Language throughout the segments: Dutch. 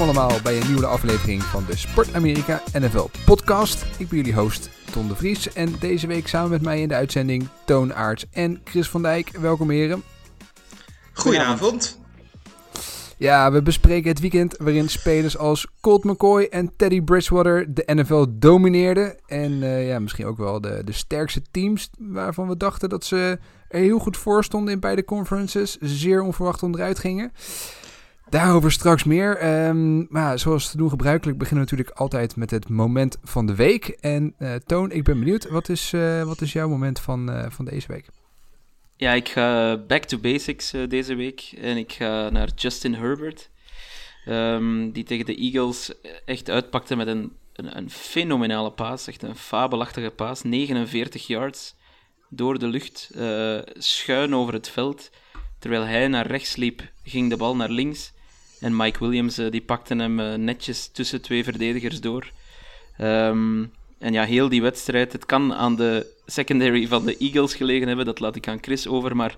Welkom allemaal bij een nieuwe aflevering van de Sport Amerika NFL podcast. Ik ben jullie host Ton de Vries en deze week samen met mij in de uitzending Toon Aarts en Chris van Dijk. Welkom heren. Goedenavond. Ja, we bespreken het weekend waarin spelers als Colt McCoy en Teddy Bridgewater de NFL domineerden. En eh, ja, misschien ook wel de, de sterkste teams waarvan we dachten dat ze er heel goed voor stonden in beide conferences. Zeer onverwacht onderuit gingen. Daarover straks meer. Ehm, maar zoals te doen gebruikelijk beginnen we natuurlijk altijd met het moment van de week. En eh, Toon, ik ben benieuwd. Wat is, eh, wat is jouw moment van, eh, van deze week? Ja, ik ga back to basics deze week. En ik ga naar Justin Herbert. ehm, die tegen de Eagles echt uitpakte met een, een, een fenomenale paas. Echt een fabelachtige paas. 49 yards door de lucht. schuin over het veld. Terwijl hij naar rechts liep, ging de bal naar links. En Mike Williams eh, die pakte hem eh, netjes tussen twee verdedigers door. Ehm, en ja, heel die wedstrijd. Het kan aan de secondary van de Eagles gelegen hebben. Dat laat ik aan Chris over. Maar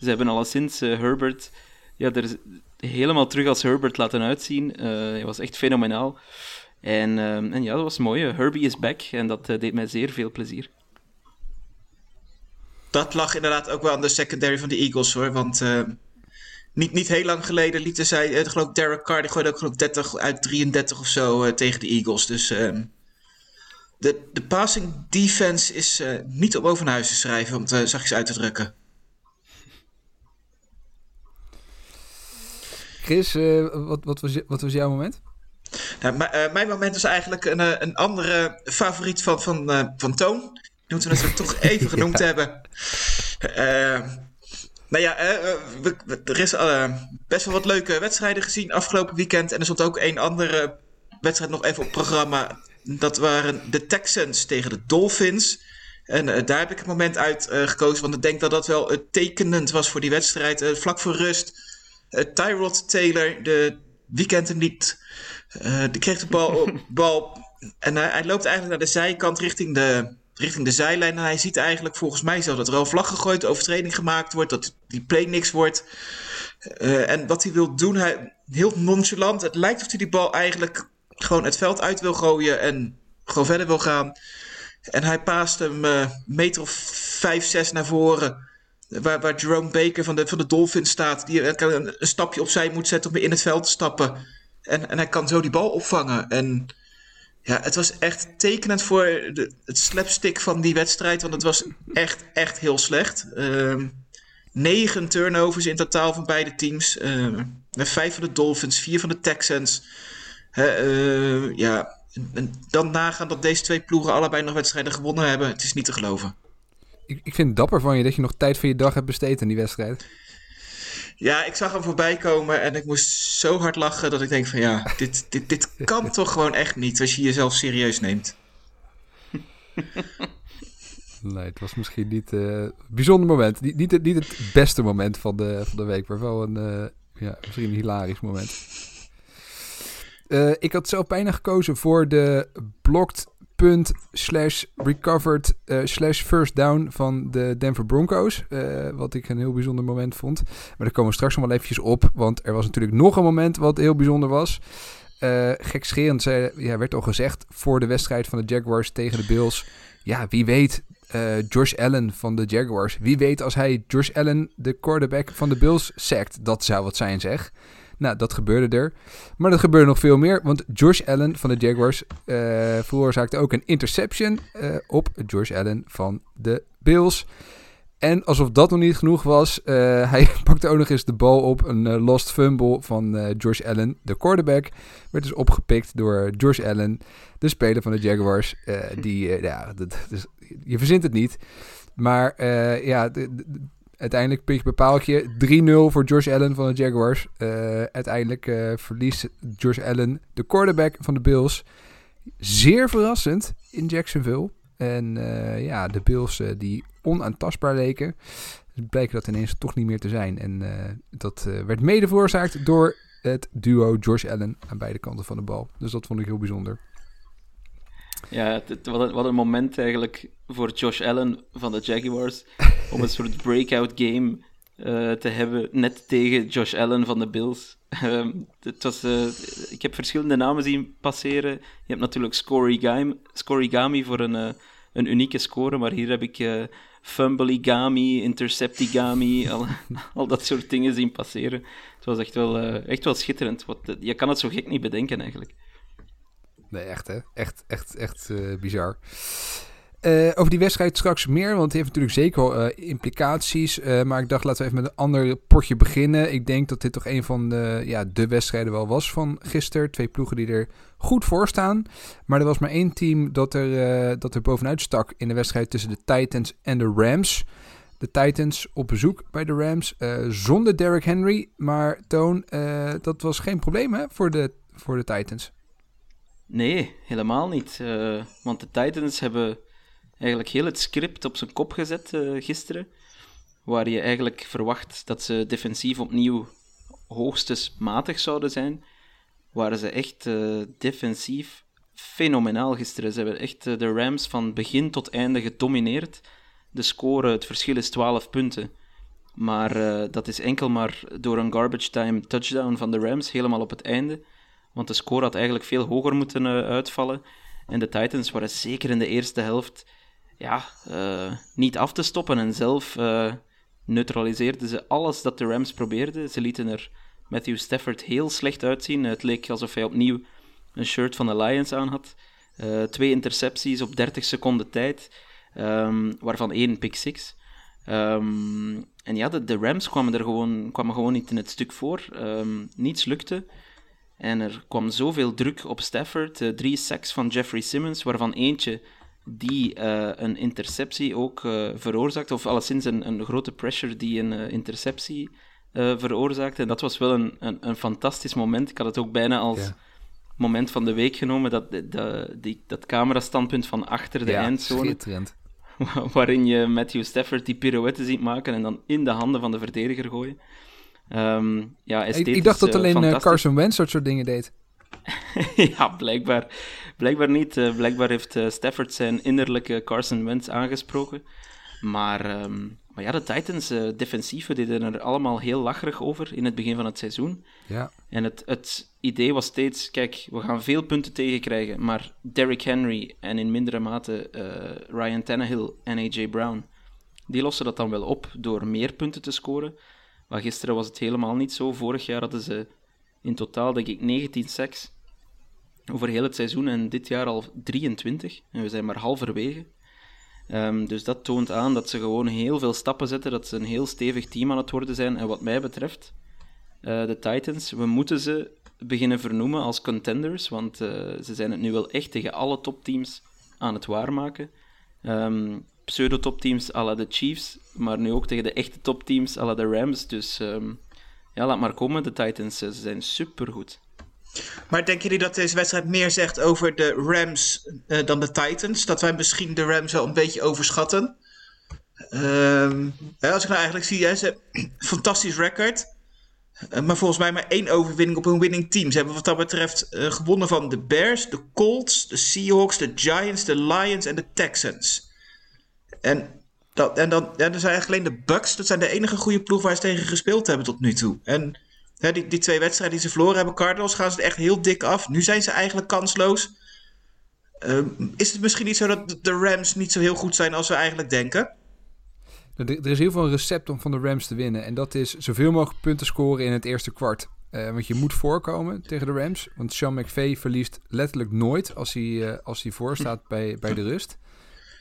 ze hebben alleszins eh, Herbert ja, er helemaal terug als Herbert laten uitzien. Eh, hij was echt fenomenaal. En, ehm, en ja, dat was mooi. Herbie is back. En dat deed mij zeer veel plezier. Dat lag inderdaad ook wel aan de secondary van de Eagles hoor. Want niet, niet heel lang geleden lieten zij, uh, geloof ik, Derek Carr, die gooide ook geloof ik 30 uit 33 of zo eh, tegen de Eagles. Dus ehm, de, de passing defense is eh, niet om over naar huis te schrijven, om het uh, zachtjes uit te drukken. Chris, uh, wat, wat, was, wat was jouw moment? Nou, uh, mijn moment was eigenlijk een, uh, een andere favoriet van, van, uh, van Toon. Die moeten we natuurlijk toch even genoemd ja. hebben. Nou ja, we, we, er is best wel wat leuke wedstrijden gezien afgelopen weekend. En er stond ook een andere wedstrijd nog even op programma. Dat waren de Texans tegen de Dolphins. En daar heb ik het moment uit gekozen. Want ik denk dat dat wel tekenend was voor die wedstrijd. vlak voor rust. Tyrod Taylor, de weekend niet die kreeg de bal, bal en hij, loopt eigenlijk naar de zijkant richting de, richting de zijlijn. En hij ziet eigenlijk volgens mij zo dat er al vlag gegooid, overtreding gemaakt wordt, dat die play niks wordt. Uh, en wat hij wil doen, hij, heel nonchalant. Het lijkt of hij die bal eigenlijk gewoon het veld uit wil gooien en gewoon verder wil gaan. En hij paast hem uh, meter of vijf, zes naar voren. Waar, waar Jerome Baker van de, van de Dolphins staat. Die een, een stapje opzij moet zetten om in het veld te stappen. En, en hij kan zo die bal opvangen. En ja, het was echt tekenend voor de, het slapstick van die wedstrijd. Want het was echt, echt heel slecht. Uh, negen turnovers in totaal van beide teams. Uh, vijf van de Dolphins, vier van de Texans. Uh, ja, en dan nagaan dat deze twee ploegen allebei nog wedstrijden gewonnen hebben. Het is niet te geloven. Ik, ik vind het dapper van je dat je nog tijd van je dag hebt besteed aan die wedstrijd. Ja, ik zag hem voorbij komen en ik moest zo hard lachen dat ik denk van ja, dit, dit, dit kan toch gewoon echt niet als je jezelf serieus neemt. Nee, het was misschien niet uh, bijzonder moment. Niet, niet, het, niet het beste moment van de, van de week, maar wel een, uh, ja, misschien een hilarisch moment. Uh, ik had zelf bijna gekozen voor de blocked punt slash recovered uh, slash first down van de Denver Broncos. Uh, wat ik een heel bijzonder moment vond. Maar daar komen we straks nog wel eventjes op. Want er was natuurlijk nog een moment wat heel bijzonder was. Uh, gekscherend zei, ja, werd al gezegd voor de wedstrijd van de Jaguars tegen de Bills. Ja, wie weet Josh Allen van de Jaguars. Wie weet als hij Josh Allen, de quarterback van de Bills, sackt. Dat zou wat zijn zeg. Nou, dat gebeurde er. Maar er gebeurde nog veel meer, want Josh Allen van de Jaguars uh, veroorzaakte ook een interception uh, op Josh Allen van de Bills. En alsof dat nog niet genoeg was, uh, hij pakte ook nog eens de bal op. Een lost fumble van Josh Allen, de quarterback. Werd dus opgepikt door Josh Allen, de speler van de Jaguars. die, ja, dat, je verzint het niet. Maar ja, de, Uiteindelijk puntje bepaaltje 3-0 voor Josh Allen van de Jaguars. Uh, uiteindelijk uh, verliest Josh Allen, de quarterback van de Bills, zeer verrassend in Jacksonville. En uh, ja, de Bills die onaantastbaar leken, blijken dat ineens toch niet meer te zijn. En dat werd mede veroorzaakt door het duo Josh Allen aan beide kanten van de bal. Dus dat vond ik heel bijzonder. Ja, wat, een, wat, een, moment eigenlijk voor Josh Allen van de Jaguars om een soort breakout game uh, te hebben, net tegen Josh Allen van de Bills. Uh, het was, uh, ik heb verschillende namen zien passeren. Je hebt natuurlijk Scorigami, Scorigami voor een, een unieke score, maar hier heb ik Fumbligami, Interceptigami, al, al dat soort dingen zien passeren. Het was echt wel, echt wel schitterend. Wat, je kan het zo gek niet bedenken eigenlijk. Nee, echt hè. Echt, echt, echt uh, bizar. Uh, over die wedstrijd straks meer, want het heeft natuurlijk zeker uh, implicaties. maar ik dacht, laten we even met een ander potje beginnen. Ik denk dat dit toch een van de, ja, de wedstrijden wel was van gisteren. Twee ploegen die er goed voor staan. Maar er was maar één team dat er, dat er bovenuit stak in de wedstrijd tussen de Titans en de Rams. De Titans op bezoek bij de Rams zonder Derrick Henry. Maar Toon, dat was geen probleem hè, voor, de, voor de Titans. Nee, helemaal niet. Uh, want de Titans hebben eigenlijk heel het script op zijn kop gezet uh, gisteren. Waar je eigenlijk verwacht dat ze defensief opnieuw hoogstens matig zouden zijn. Waren ze echt uh, defensief fenomenaal gisteren. Ze hebben echt de Rams van begin tot einde gedomineerd. De score, het verschil is 12 punten. Maar dat is enkel maar door een garbage time touchdown van de Rams helemaal op het einde. Want de score had eigenlijk veel hoger moeten uh, uitvallen. En de Titans waren zeker in de eerste helft ja, uh, niet af te stoppen. En zelf uh, neutraliseerden ze alles dat de Rams probeerden. Ze lieten er Matthew Stafford heel slecht uitzien. Het leek alsof hij opnieuw een shirt van de Lions aan had. twee intercepties op 30 seconden tijd, um, waarvan één pick six. Um, en ja, de, de, Rams kwamen er gewoon, kwamen gewoon niet in het stuk voor. Um, niets lukte. En er kwam zoveel druk op Stafford. Uh, drie sacks van Jeffrey Simmons, waarvan eentje die uh, een interceptie ook uh, veroorzaakte. Of alleszins een, een grote pressure die een interceptie veroorzaakte. En dat was wel een, een, een, fantastisch moment. Ik had het ook bijna als ja. moment van de week genomen. Dat, dat, die, dat camerastandpunt van achter de ja, eindzone. Waarin je Matthew Stafford die pirouette ziet maken en dan in de handen van de verdediger gooien. Um, ja, ik, ik, dacht dat alleen uh, Carson Wentz dat soort dingen deed. ja, blijkbaar, blijkbaar niet. Uh, blijkbaar heeft uh, Stafford zijn innerlijke Carson Wentz aangesproken. Maar, um, maar ja, de Titans, defensief, deden er allemaal heel lacherig over in het begin van het seizoen. Ja. En het, het idee was steeds, kijk, we gaan veel punten tegenkrijgen, maar Derrick Henry en in mindere mate Ryan Tannehill en A.J. Brown, die lossen dat dan wel op door meer punten te scoren. Maar gisteren was het helemaal niet zo. Vorig jaar hadden ze in totaal, denk ik, 19 sacks over heel het seizoen en dit jaar al 23. En we zijn maar halverwege. Um, dus dat toont aan dat ze gewoon heel veel stappen zetten, dat ze een heel stevig team aan het worden zijn. En wat mij betreft, uh, de Titans, we moeten ze beginnen vernoemen als contenders, want uh, ze zijn het nu wel echt tegen alle topteams aan het waarmaken. Um, pseudo-topteams à la de Chiefs, maar nu ook tegen de echte topteams à la de Rams. Dus um, ja, laat maar komen. De Titans ze zijn supergoed. Maar denken jullie dat deze wedstrijd meer zegt over de Rams uh, dan de Titans? Dat wij misschien de Rams wel een beetje overschatten? Um, als ik nou eigenlijk zie, hè, ze hebben een fantastisch record. Uh, maar volgens mij maar één overwinning op een winning team. Ze hebben wat dat betreft gewonnen van de Bears, de Colts, de Seahawks, de Giants, de Lions en de Texans. En, en dan, ja, dan zijn eigenlijk alleen de Bucks. Dat zijn de enige goede ploeg waar ze tegen gespeeld hebben tot nu toe. En hè, die, die twee wedstrijden die ze verloren hebben, Cardinals, gaan ze echt heel dik af. Nu zijn ze eigenlijk kansloos. Uh, is het misschien niet zo dat de Rams niet zo heel goed zijn als we eigenlijk denken? Er is heel veel een recept om van de Rams te winnen. En dat is zoveel mogelijk punten scoren in het eerste kwart. Uh, want je moet voorkomen tegen de Rams. Want Sean McVay verliest letterlijk nooit als hij, uh, als hij voorstaat bij, bij de rust.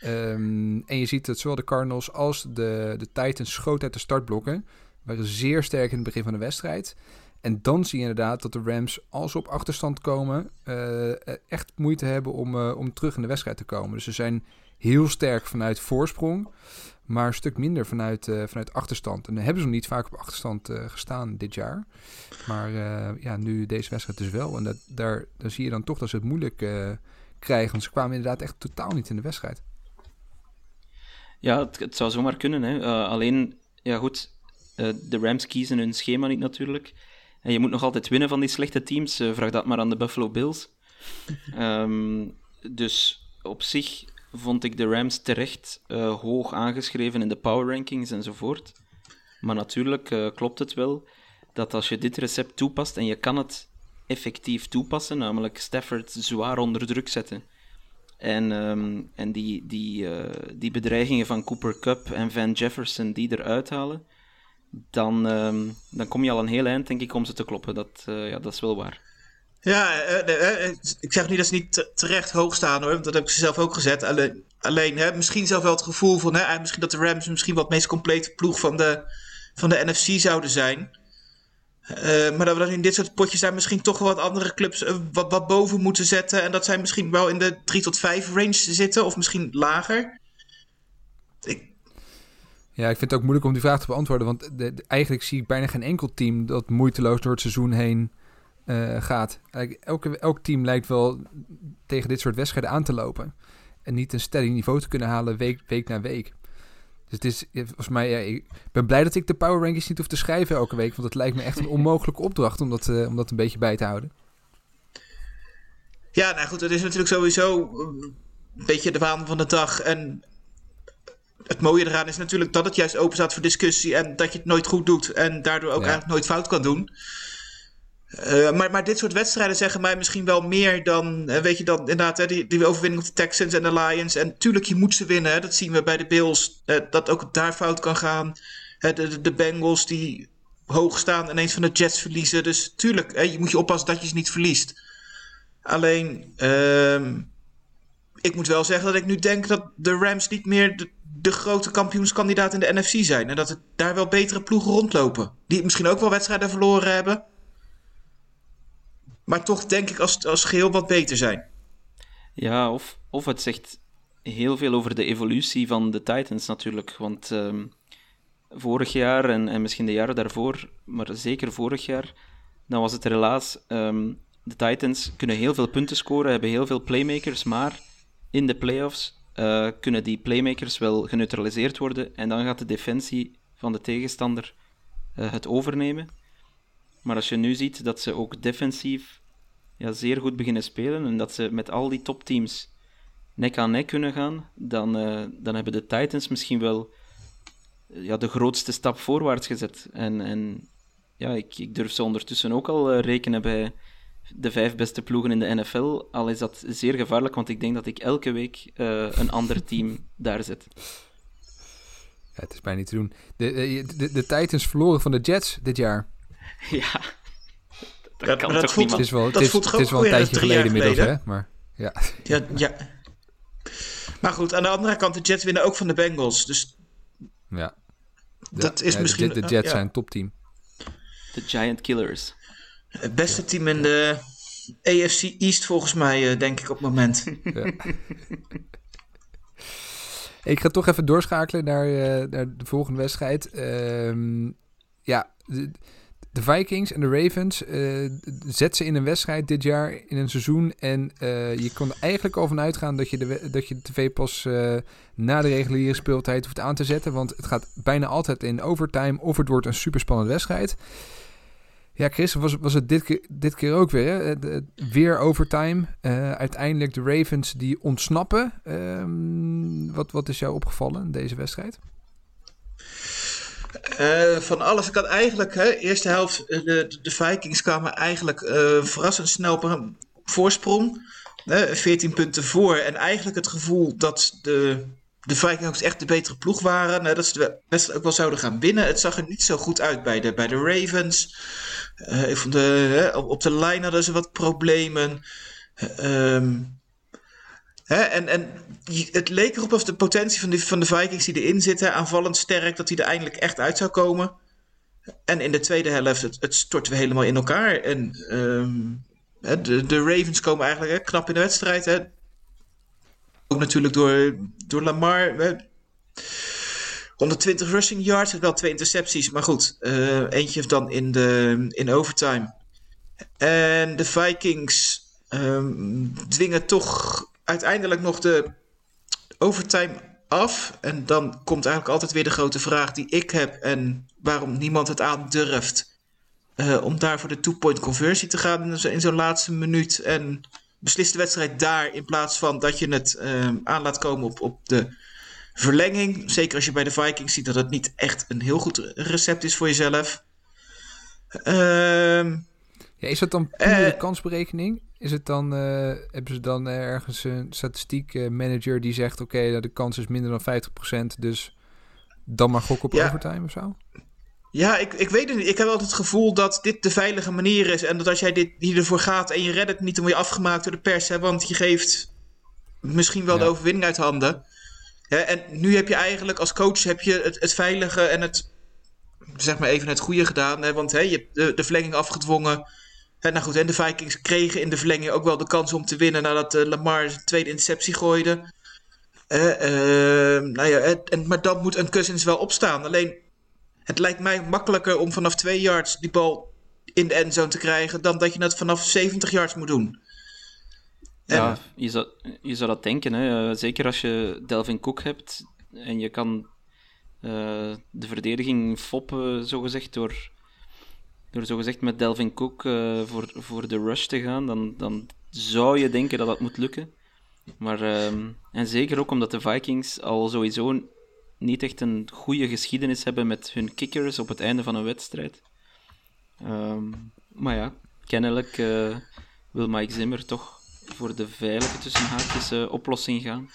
Um, en je ziet dat zowel de Cardinals als de, de Titans schoten uit de startblokken. Waren zeer sterk in het begin van de wedstrijd. En dan zie je inderdaad dat de Rams, als ze op achterstand komen, uh, echt moeite hebben om, uh, om terug in de wedstrijd te komen. Dus ze zijn heel sterk vanuit voorsprong, maar een stuk minder vanuit, eh, vanuit achterstand. En dan hebben ze nog niet vaak op achterstand eh, gestaan dit jaar. Maar eh, ja, nu deze wedstrijd dus wel. En dat, daar, daar zie je dan toch dat ze het moeilijk eh, krijgen. Want ze kwamen inderdaad echt totaal niet in de wedstrijd. Ja, het, het zou zomaar kunnen. Hè. Eh, alleen, ja goed, eh, de Rams kiezen hun schema niet natuurlijk. En je moet nog altijd winnen van die slechte teams. Eh, vraag dat maar aan de Buffalo Bills. Ehm, dus op zich vond ik de Rams terecht hoog aangeschreven in de power rankings enzovoort. Maar natuurlijk klopt het wel dat als je dit recept toepast en je kan het effectief toepassen, namelijk Stafford zwaar onder druk zetten en, ehm, en die, die, eh, die bedreigingen van Cooper Cup en Van Jefferson die eruit halen, dan, ehm, dan kom je al een heel eind, denk ik, om ze te kloppen. Dat, eh, ja, dat is wel waar. Ja, eh, ik zeg niet dat ze niet te- terecht hoog staan hoor, want dat heb ik ze zelf ook gezet. Alleen, alleen hè, misschien zelf wel het gevoel van hè, misschien dat de Rams misschien het meest complete ploeg van de, van de NFC zouden zijn. Eh, maar dat we dan in dit soort potjes daar misschien toch wat andere clubs eh, wat, boven moeten zetten. En dat zij misschien wel in de 3 tot 5 range zitten, of misschien lager. Ik, Ja, ik vind het ook moeilijk om die vraag te beantwoorden. Want eigenlijk zie ik bijna geen enkel team dat moeiteloos door het seizoen heen eh, gaat. Elke, elk team lijkt wel tegen dit soort wedstrijden aan te lopen. En niet een steady niveau te kunnen halen week, week na week. Dus het is, volgens mij, ja, ik ben blij dat ik de power rankings niet hoef te schrijven elke week. Want het lijkt me echt een onmogelijke opdracht om dat, eh, om dat een beetje bij te houden. Ja, nou goed, het is natuurlijk sowieso eh, een beetje de waan van de dag. En het mooie eraan is natuurlijk dat het juist open staat voor discussie en dat je het nooit goed doet en daardoor ook Ja. eigenlijk nooit fout kan doen. Eh, maar, maar dit soort wedstrijden zeggen mij misschien wel meer dan, eh, weet je, dan inderdaad die, die overwinning op de Texans en de Lions. En tuurlijk, je moet ze winnen. Dat zien we bij de Bills, eh, dat ook daar fout kan gaan. De, de, de Bengals die hoog staan en ineens van de Jets verliezen. Dus tuurlijk, hè, je moet je oppassen dat je ze niet verliest. Alleen, ehm, ik moet wel zeggen dat ik nu denk dat de Rams niet meer de, de grote kampioenskandidaat in de NFC zijn. En dat er daar wel betere ploegen rondlopen. Die misschien ook wel wedstrijden verloren hebben. Maar toch denk ik als, als geheel wat beter zijn. Ja, of, of het zegt heel veel over de evolutie van de Titans natuurlijk. Want ehm, vorig jaar en, en misschien de jaren daarvoor, maar zeker vorig jaar, dan was het helaas. ehm, de Titans kunnen heel veel punten scoren, hebben heel veel playmakers, maar in de playoffs eh, kunnen die playmakers wel geneutraliseerd worden. En dan gaat de defensie van de tegenstander eh, het overnemen. Maar als je nu ziet dat ze ook defensief ja, zeer goed beginnen spelen en dat ze met al die topteams nek aan nek kunnen gaan, dan, eh, dan hebben de Titans misschien wel eh, ja, de grootste stap voorwaarts gezet. En, en ja, ik, ik durf ze ondertussen ook al eh, rekenen bij de vijf beste ploegen in de NFL. Al is dat zeer gevaarlijk, want ik denk dat ik elke week een ander team daar zet. Ja, het is bijna niet te doen. De, de, de, de Titans verloren van de Jets dit jaar. ja, dat Dat- kan maar dat toch voelt-. Het is wel, het is, voelt het toch is wel een tijdje geleden inmiddels, hè? Maar ja, Ja, ja. Maar goed, aan de andere kant, de Jets winnen ook van de Bengals. Dus ja. dat Ja, is de- misschien... De, de Jets ja, zijn een topteam. De Giant Killers. Het beste team in de AFC East volgens mij, eh, denk ik op het moment. Ik ga toch even doorschakelen naar, eh, naar de volgende wedstrijd. Ehm, ja, de, Vikings en de Ravens eh zet ze in een wedstrijd dit jaar in een seizoen. En eh, je kon er eigenlijk al van uitgaan dat je de, dat je de tv pas eh, na de reguliere speeltijd hoeft aan te zetten. Want het gaat bijna altijd in overtime of het wordt een superspannende wedstrijd. Ja, Chris, was, was het dit keer, dit keer ook weer? Hè? Weer overtime. Uiteindelijk de Ravens die ontsnappen. Ehm, wat, wat is jou opgevallen in deze wedstrijd? Eh, van alles. Ik had eigenlijk, hè, eerste helft, eh, de, de Vikings kwamen eigenlijk eh, verrassend snel op een voorsprong. Hè, 14 punten voor. En eigenlijk het gevoel dat de, de Vikings echt de betere ploeg waren. dat ze de ook wel zouden gaan winnen. Het zag er niet zo goed uit bij de, bij de Ravens. Ik vond de, op, op de lijn hadden ze wat problemen. Ehm Hè, en, en het leek erop of de potentie van de, van de Vikings die erin zitten, aanvallend sterk, dat die er eindelijk echt uit zou komen. En in de tweede helft, het, het storten we helemaal in elkaar. En ehm, de, de Ravens komen eigenlijk hè, knap in de wedstrijd. Hè. ook natuurlijk door, door Lamar. hè. 120 rushing yards, wel twee intercepties, maar goed. eh, eentje dan in, de, in overtime. En de Vikings ehm, dwingen toch uiteindelijk nog de overtime af. En dan komt eigenlijk altijd weer de grote vraag die ik heb en waarom niemand het aandurft. eh om daar voor de two-point conversie te gaan in zo- in zo'n laatste minuut. En beslist de wedstrijd daar in plaats van dat je het ehm, aan laat komen op, op de verlenging. Zeker als je bij de Vikings ziet dat het niet echt een heel goed recept is voor jezelf. Ehm Ja, is dat dan Eh. de kansberekening? Is het dan, eh, hebben ze dan ergens een statistiek eh, manager die zegt... oké, nou, de kans is minder dan 50%, dus dan maar gok op Ja. overtime of zo? Ja, ik, ik weet het niet. Ik heb altijd het gevoel dat dit de veilige manier is. En dat als jij dit, hier ervoor gaat en je redt het niet, dan word je afgemaakt door de pers. Hè, want je geeft misschien wel Ja. de overwinning uit handen. Hè, en nu heb je eigenlijk als coach heb je het, het veilige en het, zeg maar even het goede gedaan. Hè, want hè, je hebt de, de verlenging afgedwongen. Hè, nou goed, en de Vikings kregen in de verlenging ook wel de kans om te winnen nadat eh, Lamar zijn tweede interceptie gooide. Eh, eh, nou ja, en, maar dan moet een Cousins wel opstaan. Alleen het lijkt mij makkelijker om vanaf 2 yards die bal in de endzone te krijgen dan dat je het vanaf 70 yards moet doen. En- Ja, je zou, je zou dat denken. Hè. Eh, Zeker als je Delvin Cook hebt en je kan eh, de verdediging foppen, zogezegd, door, door zogezegd met Delvin Cook eh, voor, voor de rush te gaan, dan, dan zou je denken dat dat moet lukken. Maar, ehm, en zeker ook omdat de Vikings al sowieso niet echt een goede geschiedenis hebben met hun kickers op het einde van een wedstrijd. Ehm, maar ja, kennelijk eh, wil Mike Zimmer toch voor de veilige tussen haakjes eh, oplossing gaan.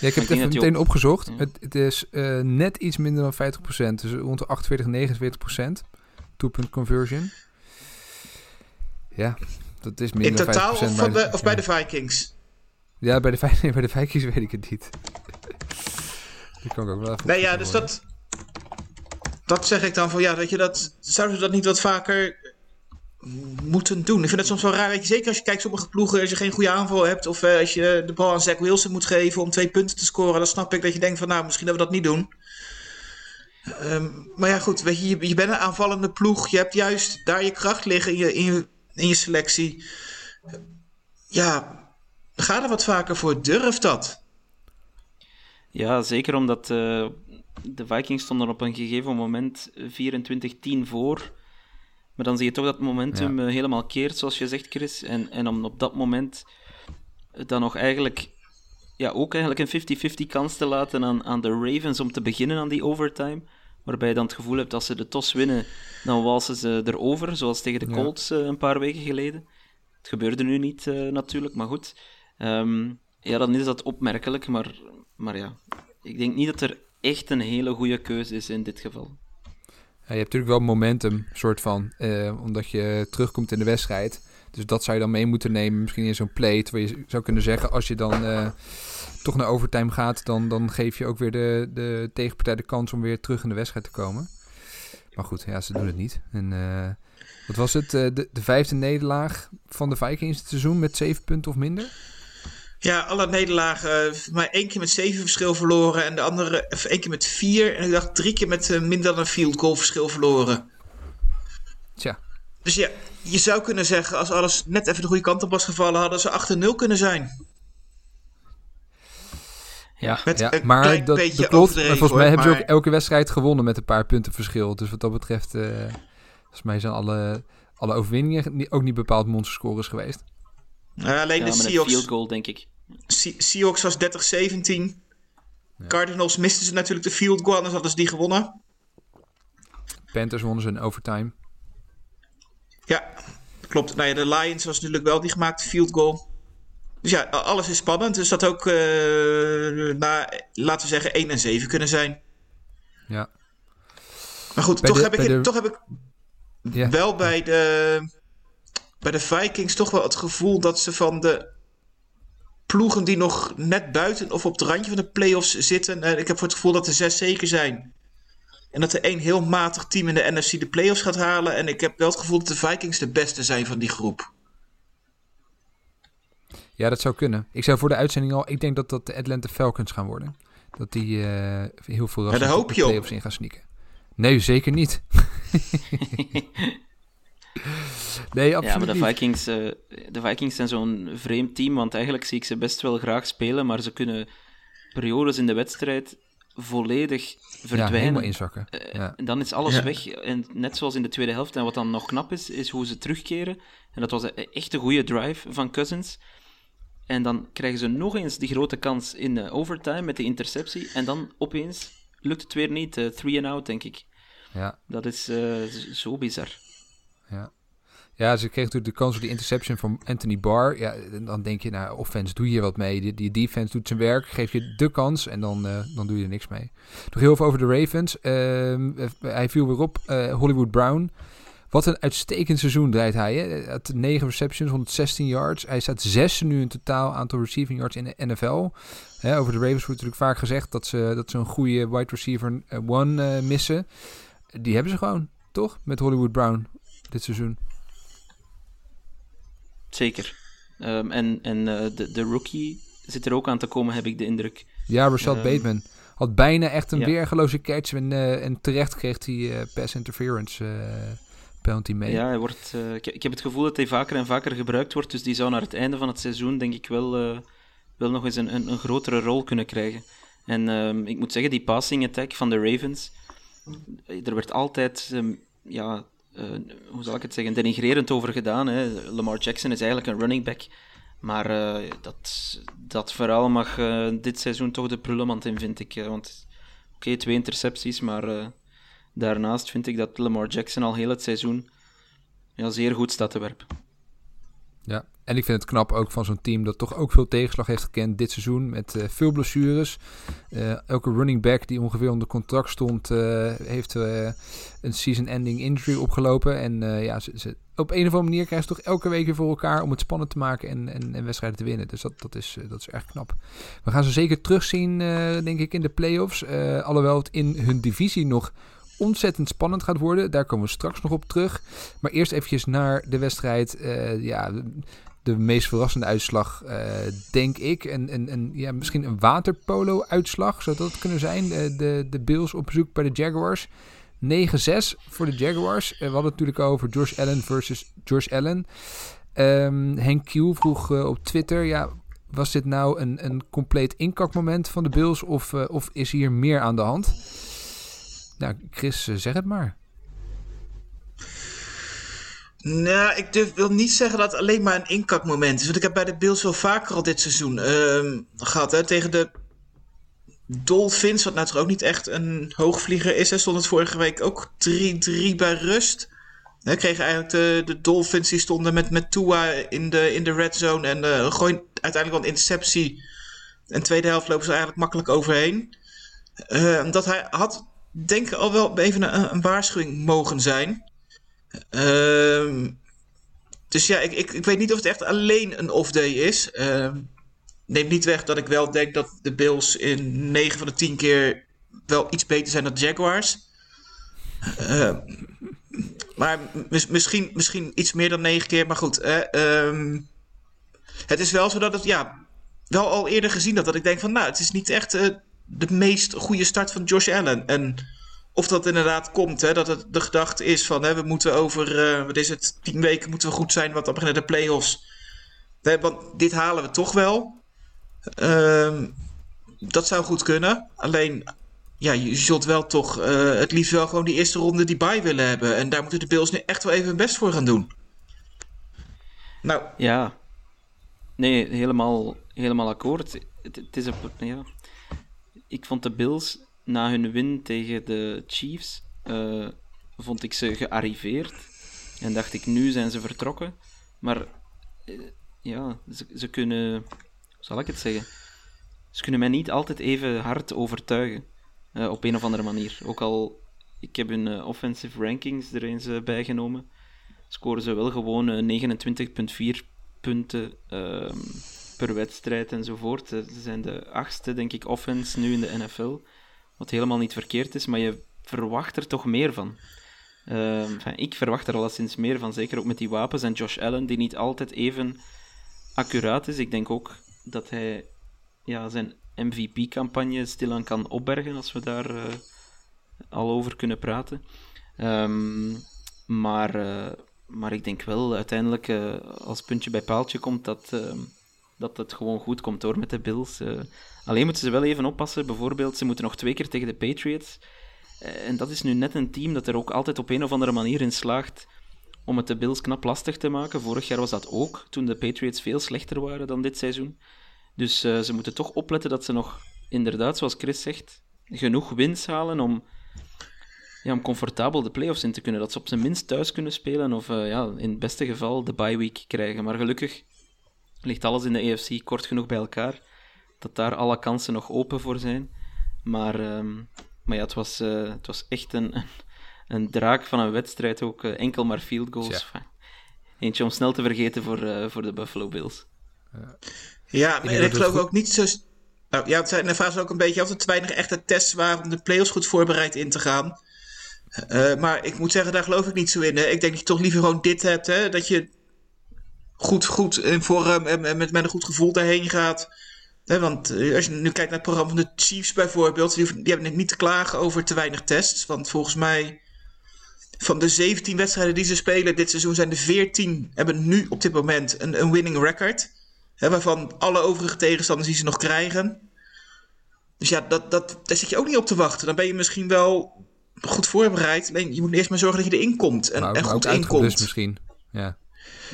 Ja, ik heb het even meteen op- opgezocht. Ja. Het, het is net iets minder dan 50%. Dus rond de 48, 49%. Conversion. Ja, dat is minder in dan 50%. totaal of, maar- de, of bij de Vikings? Ja, bij de, nee, bij de Vikings weet ik het niet. Die kan ik ook wel even Nee, ja, dus dat, dat zeg ik dan van ja, dat je dat, zouden ze dat niet wat vaker moeten doen? Ik vind het soms wel raar, weet je, zeker als je kijkt sommige ploegen, als je geen goede aanval hebt of eh, als je de bal aan Zach Wilson moet geven om twee punten te scoren, dan snap ik dat je denkt van nou, misschien dat we dat niet doen. Ehm, maar ja, goed, weet je, je, je bent een aanvallende ploeg, je hebt juist daar je kracht liggen in je, in je, in je selectie. Ja, ga er wat vaker voor, durf dat. Ja, zeker omdat eh, de Vikings stonden op een gegeven moment 24-10 voor. Maar dan zie je toch dat het momentum eh, helemaal keert, zoals je zegt, Chris. En, en om op dat moment dan nog eigenlijk, ja, ook eigenlijk een 50-50 kans te laten aan, aan de Ravens om te beginnen aan die overtime. Waarbij je dan het gevoel hebt, als ze de tos winnen, dan walsen ze erover, zoals tegen de. Colts eh, een paar weken geleden. Het gebeurde nu niet eh, natuurlijk, maar goed. Ehm, ja, dan is dat opmerkelijk, maar, maar ja, ik denk niet dat er echt een hele goede keuze is in dit geval. Ja, je hebt natuurlijk wel momentum, soort van, eh, omdat je terugkomt in de wedstrijd. Dus dat zou je dan mee moeten nemen, misschien in zo'n play. Waar je zou kunnen zeggen, als je dan toch naar overtime gaat, dan, dan geef je ook weer de, de tegenpartij de kans om weer terug in de wedstrijd te komen. Maar goed, ja, ze doen het niet. En eh, wat was het? Eh, de, de vijfde nederlaag van de Vikings dit seizoen met zeven punten of minder? Ja, alle nederlagen. eh, maar één keer met zeven verschil verloren. En de andere of één keer met vier. En ik dacht drie keer met minder dan een field goal verschil verloren. Tja, Dus ja, je zou kunnen zeggen, als alles net even de goede kant op was gevallen, hadden ze 8-0 kunnen zijn. Ja, Met ja een maar klein dat, beetje dat klopt. Maar volgens mij hoor, hebben ze ook elke wedstrijd gewonnen met een paar punten verschil. Dus wat dat betreft, eh, volgens mij zijn alle, alle overwinningen ook niet bepaald monsterscores geweest. Eh, alleen ja, de Seahawks, field goal, denk ik. Se- Seahawks was 30-17. Cardinals misten ze natuurlijk de field goal, anders hadden ze die gewonnen. Panthers wonnen ze in overtime. Ja, klopt. Nou ja, de Lions was natuurlijk wel die gemaakte field goal. Dus ja, alles is spannend. Dus dat ook, eh, na, laten we zeggen, 1 en 7 kunnen zijn. Ja. Maar goed, Bij toch, de- heb ik, de- toch heb ik Ja. wel bij de, bij de Vikings toch wel het gevoel dat ze van de ploegen die nog net buiten of op het randje van de playoffs zitten. eh, ik heb voor het gevoel dat er zes zeker zijn. En dat er één heel matig team in de NFC de playoffs gaat halen. En ik heb wel het gevoel dat de Vikings de beste zijn van die groep. Ja, dat zou kunnen. Ik zou voor de uitzending al... Ik denk dat dat de Atlanta Falcons gaan worden. Dat die eh, heel veel Ja, daar hoop je op. in gaan sneaken. Nee, zeker niet. nee, absoluut Ja, maar de. Vikings, eh, de Vikings zijn zo'n vreemd team, want eigenlijk zie ik ze best wel graag spelen, maar ze kunnen periodes in de wedstrijd volledig Ja, verdwijnen. helemaal inzakken. Eh, Ja. En dan is alles Ja. weg. En net zoals in de tweede helft. En wat dan nog knap is, is hoe ze terugkeren. En dat was e- echt een goede drive van Cousins. En dan krijgen ze nog eens die grote kans in eh, overtime met die interceptie. En dan opeens lukt het weer niet. eh, three and out, denk ik. Ja, Dat is eh, zo bizar. ja. Ja, ze kreeg natuurlijk de kans op die interception van Anthony Barr. Ja, en dan denk je, nou, offense doe je hier wat mee. Die, die defense doet zijn werk, geef je de kans en dan, dan doe je er niks mee. Nog heel veel over de Ravens. Ehm, eh, hij viel weer op. Hollywood Brown. Wat een uitstekend seizoen draait hij. Hè? Had 9 receptions, 116 yards. Hij staat zesde nu in totaal aantal receiving yards in de NFL. Hè, over de Ravens wordt natuurlijk vaak gezegd dat ze, dat ze een goede wide receiver eh, one eh, missen. Die hebben ze gewoon, toch? Met Hollywood Brown dit seizoen. Zeker. Ehm, en en eh, de, de rookie zit er ook aan te komen, heb ik de indruk. Ja, Rashad Ehm, Bateman had bijna echt een ja. weergeloze catch. En, en terecht kreeg hij pass interference Ja, hij wordt, eh, ik, heb het gevoel dat hij vaker en vaker gebruikt wordt. Dus die zou naar het einde van het seizoen, denk ik, wel, eh, wel nog eens een, een, een grotere rol kunnen krijgen. En ehm, ik moet zeggen, die passing attack van de Ravens. eh, Er werd altijd, ehm, ja, hoe zal ik het zeggen, denigrerend over gedaan. Hè. Lamar Jackson is eigenlijk een running back. Maar dat, dat verhaal mag dit seizoen toch de prullenmand in, vind ik. want oké, twee intercepties, maar daarnaast vind ik dat Lamar Jackson al heel het seizoen ja, zeer goed staat te werpen. Ja, en ik vind het knap ook van zo'n team dat toch ook veel tegenslag heeft gekend dit seizoen met eh, veel blessures. Eh, elke running back die ongeveer onder contract stond, eh, heeft een season-ending injury opgelopen. En ja, ze, op een of andere manier krijgen ze toch elke week weer voor elkaar om het spannend te maken en, en, en wedstrijden te winnen. Dus dat, dat, is, dat is erg knap. We gaan ze zeker terugzien, denk ik, in de playoffs. Alhoewel het in hun divisie nog ontzettend spannend gaat worden. Daar komen we straks nog op terug. Maar eerst eventjes naar de wedstrijd. Eh, ja, de, meest verrassende uitslag, eh, denk ik. En, en, en ja, misschien een waterpolo-uitslag, zou dat kunnen zijn. De, de, de Bills op bezoek bij de Jaguars. 9-6 voor de Jaguars. Eh, we hadden het natuurlijk over Josh Allen versus Josh Allen. Ehm, Henk Q vroeg eh, op Twitter... Ja, was dit nou een, een compleet inkakmoment van de Bills... Of, eh, of is hier meer aan de hand? Nou, Chris, eh, zeg het maar. Nou, ik wil niet zeggen dat het alleen maar een inkakmoment is. Want ik heb bij de Bills wel vaker al dit seizoen ehm, gehad. Hè, tegen de Dolphins, wat nou toch ook niet echt een hoogvlieger is. Hè, stond het vorige week ook 3-3 bij rust. Hè, kregen eigenlijk de, de Dolphins, die stonden met, Tua in de, in de red zone. En eh gooien uiteindelijk wel een interceptie. En tweede helft lopen ze eigenlijk makkelijk overheen. Ehm, dat hij had, denk al wel even een, waarschuwing mogen zijn. Ehm, dus ja, ik, ik, ik weet niet of het echt alleen een off-day is. Ehm neemt niet weg dat ik wel denk dat de Bills in 9 van de 10 keer wel iets beter zijn dan Jaguars. Ehm, maar mis- misschien, misschien iets meer dan 9 keer. Maar goed, ehm, het is wel zo dat het, ja, wel al eerder gezien dat, dat ik denk van, nou, het is niet echt eh, de meest goede start van Josh Allen. En of dat inderdaad komt, hè, dat het de gedachte is van hè, we moeten over, eh, wat is het, tien weken moeten we goed zijn, want dan beginnen de play-offs. Hè, want dit halen we toch wel. Ehm, dat zou goed kunnen. Alleen, ja, je zult wel toch eh, het liefst wel gewoon die eerste ronde die bye willen hebben. En daar moeten de Bills nu echt wel even hun best voor gaan doen. Nou, Ja, nee, helemaal, helemaal akkoord. Het, het is op, ja. Ik vond de Bills na hun win tegen de Chiefs, eh, vond ik ze gearriveerd. En dacht ik, nu zijn ze vertrokken. Maar eh, ja, ze, ze kunnen, hoe zal ik het zeggen? Ze kunnen mij niet altijd even hard overtuigen. eh, op een of andere manier. Ook al, ik heb hun offensive rankings er eens bijgenomen scoren ze wel gewoon eh, 29,4 punten ehm, per wedstrijd enzovoort. Eh, Ze zijn de achtste, denk ik, offense nu in de NFL. Wat helemaal niet verkeerd is, maar je verwacht er toch meer van. Ehm, ik verwacht er alleszins meer van, zeker ook met die wapens en Josh Allen, die niet altijd even accuraat is. Ik denk ook dat hij ja, zijn MVP-campagne stilaan kan opbergen als we daar uh, al over kunnen praten. Um, maar, uh, maar ik denk wel uiteindelijk, als puntje bij paaltje komt, dat, ehm, dat het gewoon goed komt hoor met de Bills. alleen moeten ze wel even oppassen. Bijvoorbeeld, ze moeten nog twee keer tegen de Patriots. en dat is nu net een team dat er ook altijd op een of andere manier in slaagt om het de Bills knap lastig te maken. Vorig jaar was dat ook, toen de Patriots veel slechter waren dan dit seizoen. Dus uh, ze moeten toch opletten dat ze nog, inderdaad, zoals Chris zegt, genoeg wins halen om, ja, om comfortabel de playoffs in te kunnen. Dat ze op zijn minst thuis kunnen spelen of ja, in het beste geval de bye week krijgen. Maar gelukkig ligt alles in de AFC kort genoeg bij elkaar dat daar alle kansen nog open voor zijn. Maar, um, maar ja, het was, uh, het was echt een, een, een, draak van een wedstrijd, ook enkel maar field goals. Ja. Eentje om snel te vergeten voor, voor de Buffalo Bills. Ja. Ja, maar ik, ik geloof ook niet zo. Nou, ja, het zijn de vraag ook een beetje of er te weinig echte tests waren om de playoffs goed voorbereid in te gaan. Uh, maar ik moet zeggen, daar geloof ik niet zo in. Hè. Ik denk dat je toch liever gewoon dit hebt. Hè? Dat je goed, goed in vorm en met, met een goed gevoel daarheen gaat. Want eh, als je nu kijkt naar het programma van de Chiefs bijvoorbeeld, die, die hebben niet te klagen over te weinig tests. Want volgens mij, van de 17 wedstrijden die ze spelen dit seizoen, zijn de 14 hebben nu op dit moment een, een winning record. Hè, waarvan alle overige tegenstanders die ze nog krijgen. Dus ja, dat, dat, daar zit je ook niet op te wachten. Dan ben je misschien wel goed voorbereid. Alleen je moet eerst maar zorgen dat je erin komt. En, maar, en maar goed ook inkomt. misschien. Ja.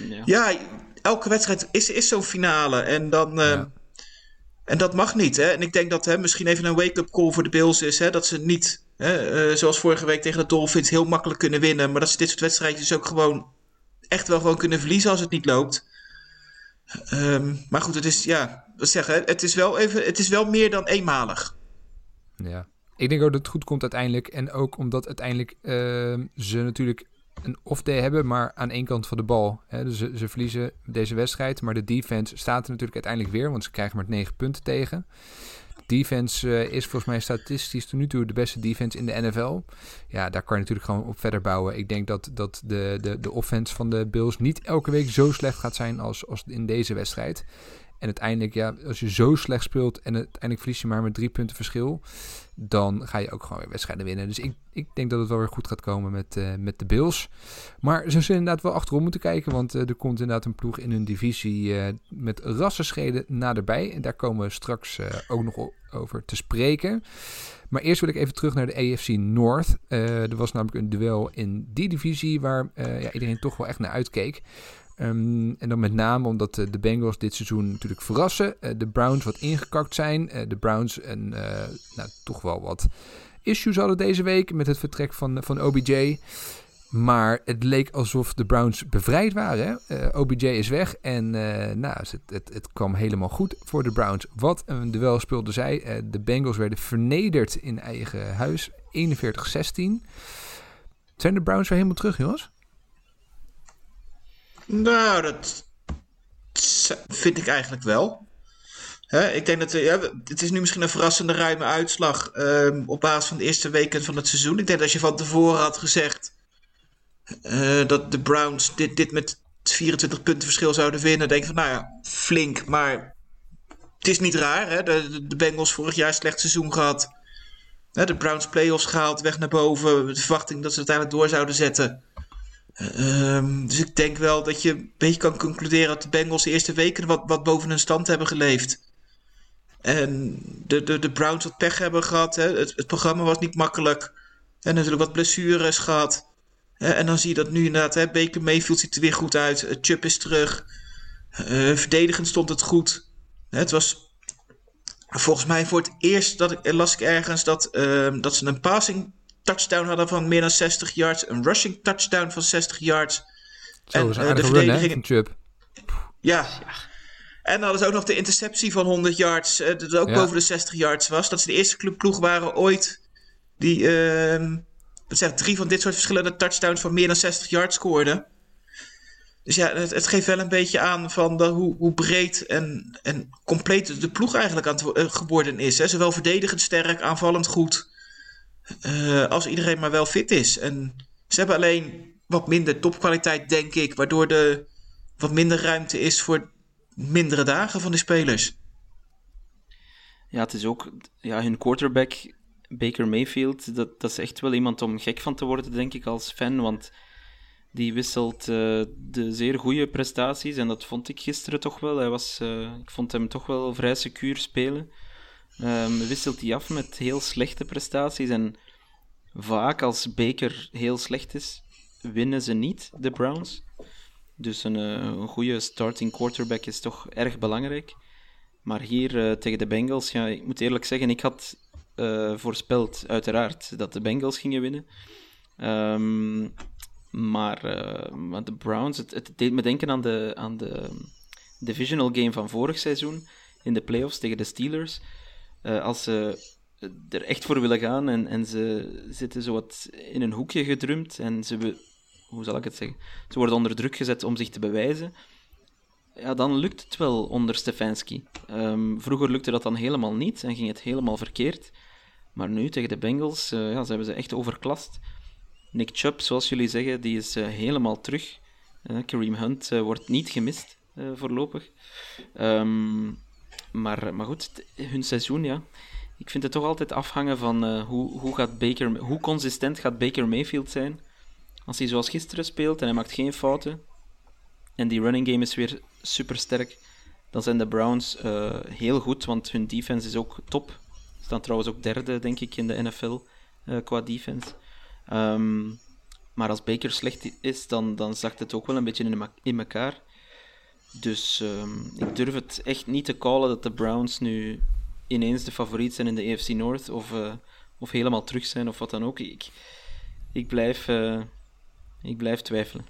Ja. ja, elke wedstrijd is, is zo'n finale. En dan. Uh, ja. En dat mag niet. Hè? En ik denk dat hè, misschien even een wake-up call voor de Bills is. Hè, dat ze niet, hè, uh, zoals vorige week tegen de Dolphins, heel makkelijk kunnen winnen. Maar dat ze dit soort wedstrijdjes ook gewoon echt wel gewoon kunnen verliezen als het niet loopt. Um, maar goed, het is, ja, wat zeggen, het is wel even, het is wel meer dan eenmalig. Ja, ik denk ook dat het goed komt uiteindelijk. En ook omdat uiteindelijk uh, ze natuurlijk een off-day hebben, maar aan één kant van de bal. Hè, dus ze, ze, verliezen deze wedstrijd, maar de defense staat er natuurlijk uiteindelijk weer, want ze krijgen maar 9 punten tegen. Defense uh, is volgens mij statistisch tot nu toe de beste defense in de NFL. Ja, daar kan je natuurlijk gewoon op verder bouwen. Ik denk dat, dat de, de, de offense van de Bills niet elke week zo slecht gaat zijn als, als in deze wedstrijd. En uiteindelijk, ja, als je zo slecht speelt en uiteindelijk verlies je maar met drie punten verschil, dan ga je ook gewoon weer wedstrijden winnen. Dus ik, ik denk dat het wel weer goed gaat komen met, uh, met de Bills. Maar ze zullen inderdaad wel achterom moeten kijken, want uh, er komt inderdaad een ploeg in hun divisie uh, met rassenscheden naderbij. En daar komen we straks ook nog over te spreken. Maar eerst wil ik even terug naar de AFC North. er was namelijk een duel in die divisie waar ja, iedereen toch wel echt naar uitkeek. Um, en dan met name omdat uh, de Bengals dit seizoen natuurlijk verrassen. Uh, de Browns wat ingekakt zijn. Uh, de Browns en nou, toch wel wat issues hadden deze week met het vertrek van, van OBJ. Maar het leek alsof de Browns bevrijd waren. OBJ is weg en nou, het, het, het, kwam helemaal goed voor de Browns. Wat een duel speelde zij. de Bengals werden vernederd in eigen huis. 41-16. Zijn de Browns weer helemaal terug, jongens? Nou, dat vind ik eigenlijk wel. Ik denk dat het is nu misschien een verrassende ruime uitslag um, op basis van de eerste weken van het seizoen. Ik denk dat als je van tevoren had gezegd uh, dat de Browns dit, dit met 24 punten verschil zouden winnen, denk ik van nou ja, flink. Maar het is niet raar. Hè? De, de Bengals vorig jaar slecht seizoen gehad. De Browns playoffs gehaald, weg naar boven. De verwachting dat ze uiteindelijk door zouden zetten. Um, dus ik denk wel dat je een beetje kan concluderen dat de Bengals de eerste weken wat, wat boven hun stand hebben geleefd. En de, de, de Browns wat pech hebben gehad. Hè. Het, programma was niet makkelijk. En natuurlijk wat blessures gehad. En dan zie je dat nu inderdaad, hè, Baker Mayfield ziet er weer goed uit. Chubb is terug. Uh, verdedigend stond het goed. Het was volgens mij voor het eerst dat ik, las ik ergens dat, uh, dat ze een passing touchdown hadden van meer dan 60 yards. Een rushing touchdown van 60 yards. Zo, en uh, de verdediging. Run, ja. En dan hadden ze ook nog de interceptie van 100 yards. Uh, dat ook ja. boven de 60 yards was. Dat ze de eerste clubploeg waren ooit. Die uh, wat zeg, drie van dit soort verschillende touchdowns van meer dan 60 yards scoorden. Dus ja, het, het, geeft wel een beetje aan van de, hoe, hoe, breed en, en compleet de ploeg eigenlijk aan het uh, geworden is. Hè. Zowel verdedigend sterk, aanvallend goed. Uh, als iedereen maar wel fit is. En ze hebben alleen wat minder topkwaliteit, denk ik. Waardoor er wat minder ruimte is voor mindere dagen van die spelers. Ja, het is ook ja, hun quarterback, Baker Mayfield, dat, dat is echt wel iemand om gek van te worden, denk ik, als fan. Want die wisselt uh, de zeer goede prestaties. En dat vond ik gisteren toch wel. Hij was, uh, ik vond hem toch wel vrij secuur spelen. Um, wisselt hij af met heel slechte prestaties. En vaak als Baker heel slecht is, winnen ze niet, de Browns. Dus een, uh, een goede starting quarterback is toch erg belangrijk. Maar hier tegen de Bengals, ja, ik moet eerlijk zeggen, ik had voorspeld uiteraard dat de Bengals gingen winnen. Um, maar, uh, de Browns, het, het, deed me denken aan de, aan de divisional game van vorig seizoen in de playoffs tegen de Steelers. Uh, als ze er echt voor willen gaan en, en ze zitten zo wat in een hoekje gedrumd en ze, hoe zal ik het zeggen, ze worden onder druk gezet om zich te bewijzen. Ja, dan lukt het wel onder Stefanski. Um, vroeger lukte dat dan helemaal niet en ging het helemaal verkeerd. Maar nu tegen de Bengals, uh, ja, ze hebben ze echt overklast. Nick Chubb, zoals jullie zeggen, die is uh, helemaal terug. Kareem Hunt wordt niet gemist voorlopig. Um, maar, maar goed, hun seizoen, ja. Ik vind het toch altijd afhangen van hoe, hoe, gaat Baker, hoe consistent gaat Baker Mayfield zijn. Als hij zoals gisteren speelt en hij maakt geen fouten. En die running game is weer super sterk. Dan zijn de Browns heel goed, want hun defense is ook top. Ze staan trouwens ook derde, denk ik, in de NFL qua defense. Um, maar als Baker slecht is, dan, dan zakt het ook wel een beetje in, in elkaar. Dus um, ik durf het echt niet te callen dat de Browns nu ineens de favoriet zijn in de AFC North of, uh, of helemaal terug zijn of wat dan ook. Ik, ik, blijf, uh, ik blijf twijfelen.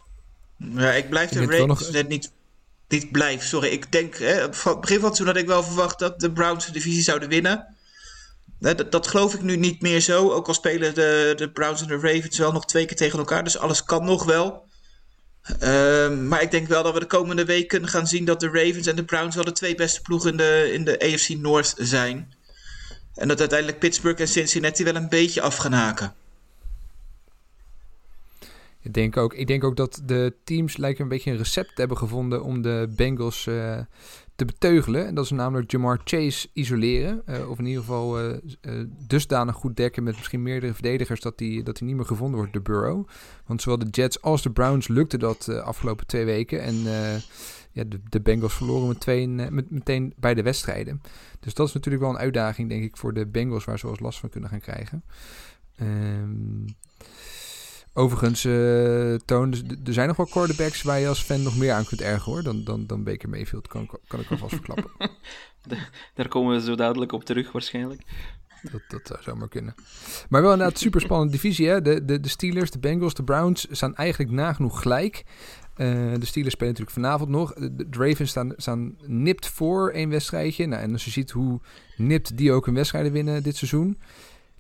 Ja, ik blijf de Ravens nog... net niet, niet blijf. Sorry, ik denk, hè, het begin van het seizoen had ik wel verwacht dat de Browns de divisie zouden winnen. Dat, dat, geloof ik nu niet meer zo. Ook al spelen de, de Browns en de Ravens wel nog twee keer tegen elkaar. Dus alles kan nog wel. Uh, maar ik denk wel dat we de komende weken gaan zien dat de Ravens en de Browns wel de twee beste ploegen in de, in de AFC North zijn. En dat uiteindelijk Pittsburgh en Cincinnati wel een beetje af gaan haken. Ik denk ook, ik denk ook dat de teams lijken een beetje een recept hebben gevonden om de Bengals uh, te beteugelen. En dat is namelijk Jamar Chase isoleren. Uh, of in ieder geval uh, uh, dusdanig goed dekken met misschien meerdere verdedigers dat hij dat niet meer gevonden wordt, de Burrow. Want zowel de Jets als de Browns lukte dat de afgelopen twee weken. En ja, de, de, Bengals verloren met twee, met, meteen beide wedstrijden. Dus dat is natuurlijk wel een uitdaging, denk ik, voor de Bengals waar ze wel last van kunnen gaan krijgen. Um, Overigens, uh, Toon, dus er zijn nog wel quarterbacks waar je als fan nog meer aan kunt ergen hoor, dan, dan, dan Baker Mayfield, kan, kan ik alvast verklappen. Daar komen we zo dadelijk op terug waarschijnlijk. Dat, dat zou zomaar kunnen. Maar wel inderdaad super spannende divisie. Hè? De, de, de Steelers, de Bengals, de Browns staan eigenlijk nagenoeg gelijk. Uh, de Steelers spelen natuurlijk vanavond nog. De, de Ravens staan, staan nipt voor één wedstrijdje. Nou, en als je ziet hoe nipt die ook een wedstrijden winnen dit seizoen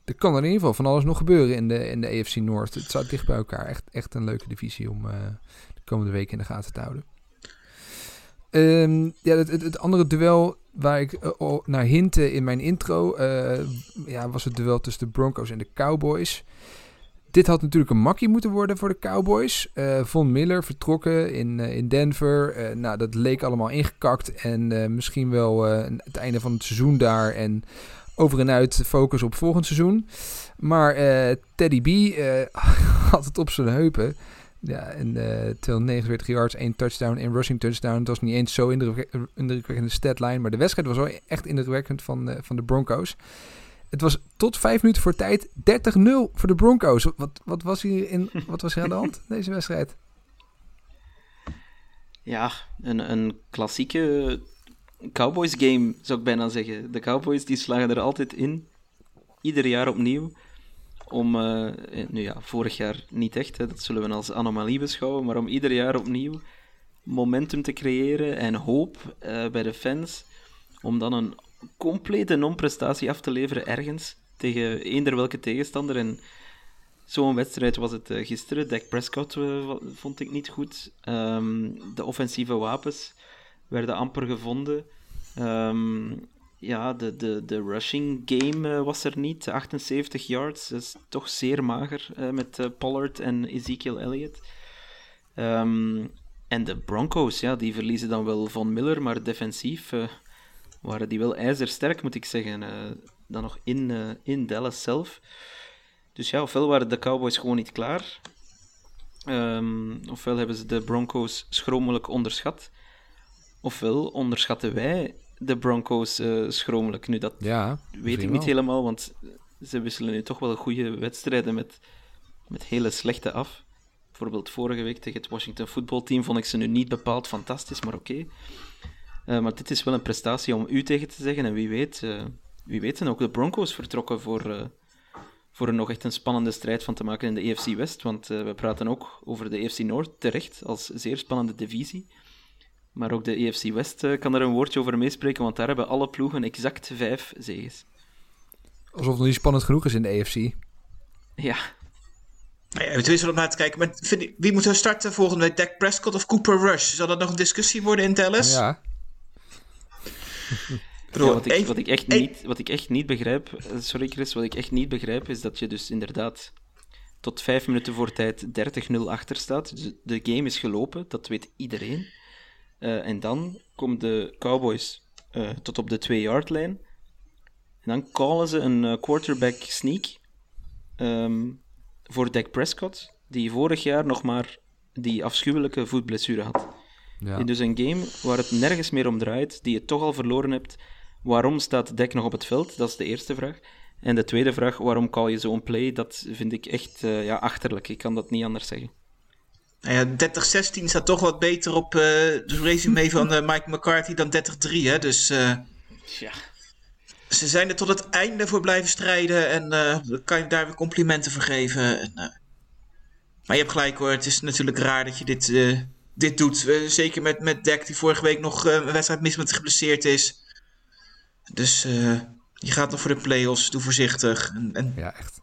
er kan er in ieder geval van alles nog gebeuren in de, in de AFC North. Het staat dicht bij elkaar. Echt, echt een leuke divisie om uh, de komende weken in de gaten te houden. Um, ja, het, het, andere duel waar ik uh, naar hintte in mijn intro, uh, ja, was het duel tussen de Broncos en de Cowboys. Dit had natuurlijk een makkie moeten worden voor de Cowboys. Von Miller vertrokken in, in Denver. nou, dat leek allemaal ingekakt. En misschien wel het einde van het seizoen daar. En over en uit focus op volgend seizoen. Maar uh, Teddy B uh, had het op zijn heupen. Ja, en uh, 249 yards, één touchdown, één rushing touchdown. Dat was niet eens zo indrukwekkende statline. Maar de wedstrijd was wel echt indrukwekkend van, van de Broncos. Het was tot vijf minuten voor tijd 30-0 voor de Broncos. Wat, wat, was hier in, wat was hier aan de hand, deze wedstrijd? Ja, een, een klassieke Cowboys game, zou ik bijna zeggen. De Cowboys die slagen er altijd in, ieder jaar opnieuw, om, uh, nu ja, vorig jaar niet echt, hè, dat zullen we als anomalie beschouwen, maar om ieder jaar opnieuw momentum te creëren en hoop uh, bij de fans, om dan een complete non-prestatie af te leveren ergens, tegen eender welke tegenstander. En zo'n wedstrijd was het uh, gisteren. Dak Prescott vond ik niet goed. Um, de offensieve wapens werden amper gevonden. Um, ja, de, de, de rushing game uh, was er niet. 78 yards, dat is toch zeer mager uh, met uh, Pollard en Ezekiel Elliott. Um, en de Broncos, ja, die verliezen dan wel Von Miller, maar defensief eh, waren die wel ijzersterk, moet ik zeggen. eh, dan nog in, eh, in Dallas zelf. Dus ja, ofwel waren de Cowboys gewoon niet klaar, ehm, ofwel hebben ze de Broncos schromelijk onderschat, ofwel onderschatten wij de Broncos eh, schromelijk. Nu, dat Ja, weet ik niet wel. helemaal, want ze wisselen nu toch wel goede wedstrijden met, met hele slechte af. Bijvoorbeeld vorige week tegen het Washington voetbalteam vond ik ze nu niet bepaald fantastisch, maar oké. Eh, maar dit is wel een prestatie om u tegen te zeggen. En wie weet, eh, wie weet zijn ook de Broncos vertrokken voor, voor er nog echt een spannende strijd van te maken in de EFC West. Want we praten ook over de EFC Noord terecht als zeer spannende divisie. Maar ook de EFC West eh, kan er een woordje over meespreken, want daar hebben alle ploegen exact vijf zegens. Alsof het nog niet spannend genoeg is in de AFC. Ja, ja, het is wel om naar te kijken. Maar vind ik- wie moet er starten volgende week? Dak Prescott of Cooper Rush? Zal dat nog een discussie worden in Dallas? Ja, wat, ik, één- wat, ik echt niet, wat ik echt niet begrijp, eh, sorry Chris, wat ik echt niet begrijp is dat je dus inderdaad tot vijf minuten voor tijd 30-0 achter staat. Dus de game is gelopen, dat weet iedereen. Eh, en dan komen de Cowboys eh, tot op de 2-yard-lijn. En dan callen ze een eh, quarterback sneak ehm, voor Dak Prescott, die vorig jaar nog maar die afschuwelijke voetblessure had. ja. In dus een game waar het nergens meer om draait, die je toch al verloren hebt. Waarom staat Dek nog op het veld? Dat is de eerste vraag. En de tweede vraag, waarom call je zo'n play? Dat vind ik echt ja, achterlijk. Ik kan dat niet anders zeggen. Nou ja, 30-16 staat toch wat beter op eh het resume van eh, Mike McCarthy dan 30-3. Hè? Dus eh, Ja. ze zijn er tot het einde voor blijven strijden. En eh, dan kan je daar weer complimenten voor geven. En, eh, maar je hebt gelijk hoor. Het is natuurlijk raar dat je dit, eh, dit doet. Eh, zeker met, met Dek die vorige week nog eh, een wedstrijd mis met geblesseerd is. Dus eh, je gaat nog voor de play-offs. Doe voorzichtig. En, en ja, echt.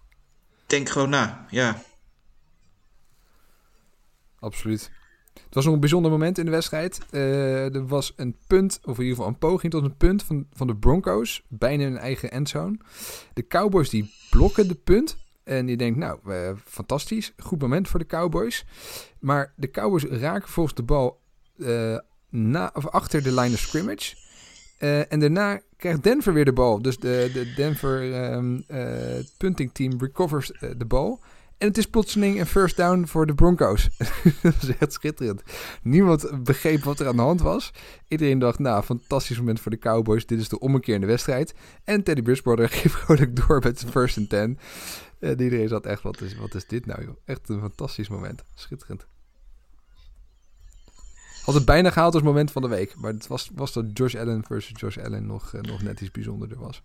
denk gewoon na. Ja. Absoluut. Het was nog een bijzonder moment in de wedstrijd. Eh, er was een punt, of in ieder geval een poging tot een punt van, van de Broncos. Bijna hun eigen endzone. De Cowboys die blokken de punt. En je denkt, nou, eh, fantastisch. Goed moment voor de Cowboys. Maar de Cowboys raken volgens de bal eh, na, of achter de line of scrimmage. En daarna krijgt Denver weer de bal. Dus de, de Denver eh, punting team recovers de bal. En het is plotseling een first down voor de Broncos. dat is echt schitterend. Niemand begreep wat er aan de hand was. Iedereen dacht, nou, fantastisch moment voor de Cowboys. Dit is de ommekeer in de wedstrijd. En Teddy Bridgewater ging vrolijk door met zijn first and ten. En iedereen zat echt, wat is, wat is dit nou, joh? Echt een fantastisch moment. Schitterend. Had het bijna gehaald als moment van de week. Maar het was, was dat Josh Allen versus Josh Allen nog, eh, nog net iets bijzonderder was.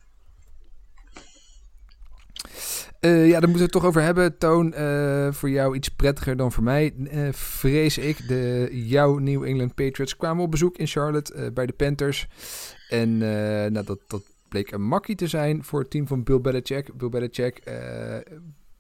Eh, ja, daar moeten we het toch over hebben. Toon, eh, voor jou iets prettiger dan voor mij, eh, vrees ik. De, jouw New England Patriots kwamen op bezoek in Charlotte bij de Panthers. En nou, dat, dat bleek een makkie te zijn voor het team van Bill Belichick. Bill Belichick,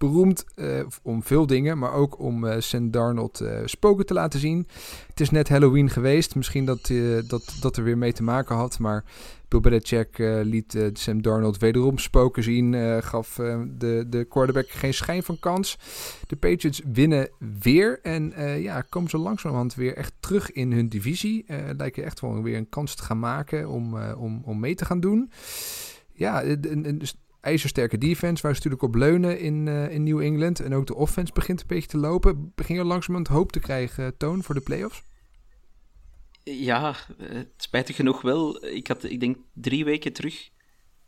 beroemd eh, om veel dingen, maar ook om eh Sam Darnold eh, spoken te laten zien. Het is net Halloween geweest. Misschien dat, dat dat er weer mee te maken had, maar Bill Belichick liet Sam Darnold wederom spoken zien. gaf de, de quarterback geen schijn van kans. De Patriots winnen weer. En ja, komen ze langzamerhand weer echt terug in hun divisie. Lijken echt wel weer een kans te gaan maken om, om, om mee te gaan doen. Ja, een ijzersterke defense waar ze natuurlijk op leunen in, eh, in New England. En ook de offense begint een beetje te lopen. Begin je langzamerhand hoop te krijgen, eh, Toon, voor de playoffs? Ja, eh, spijtig genoeg wel. Ik had, ik denk drie weken terug,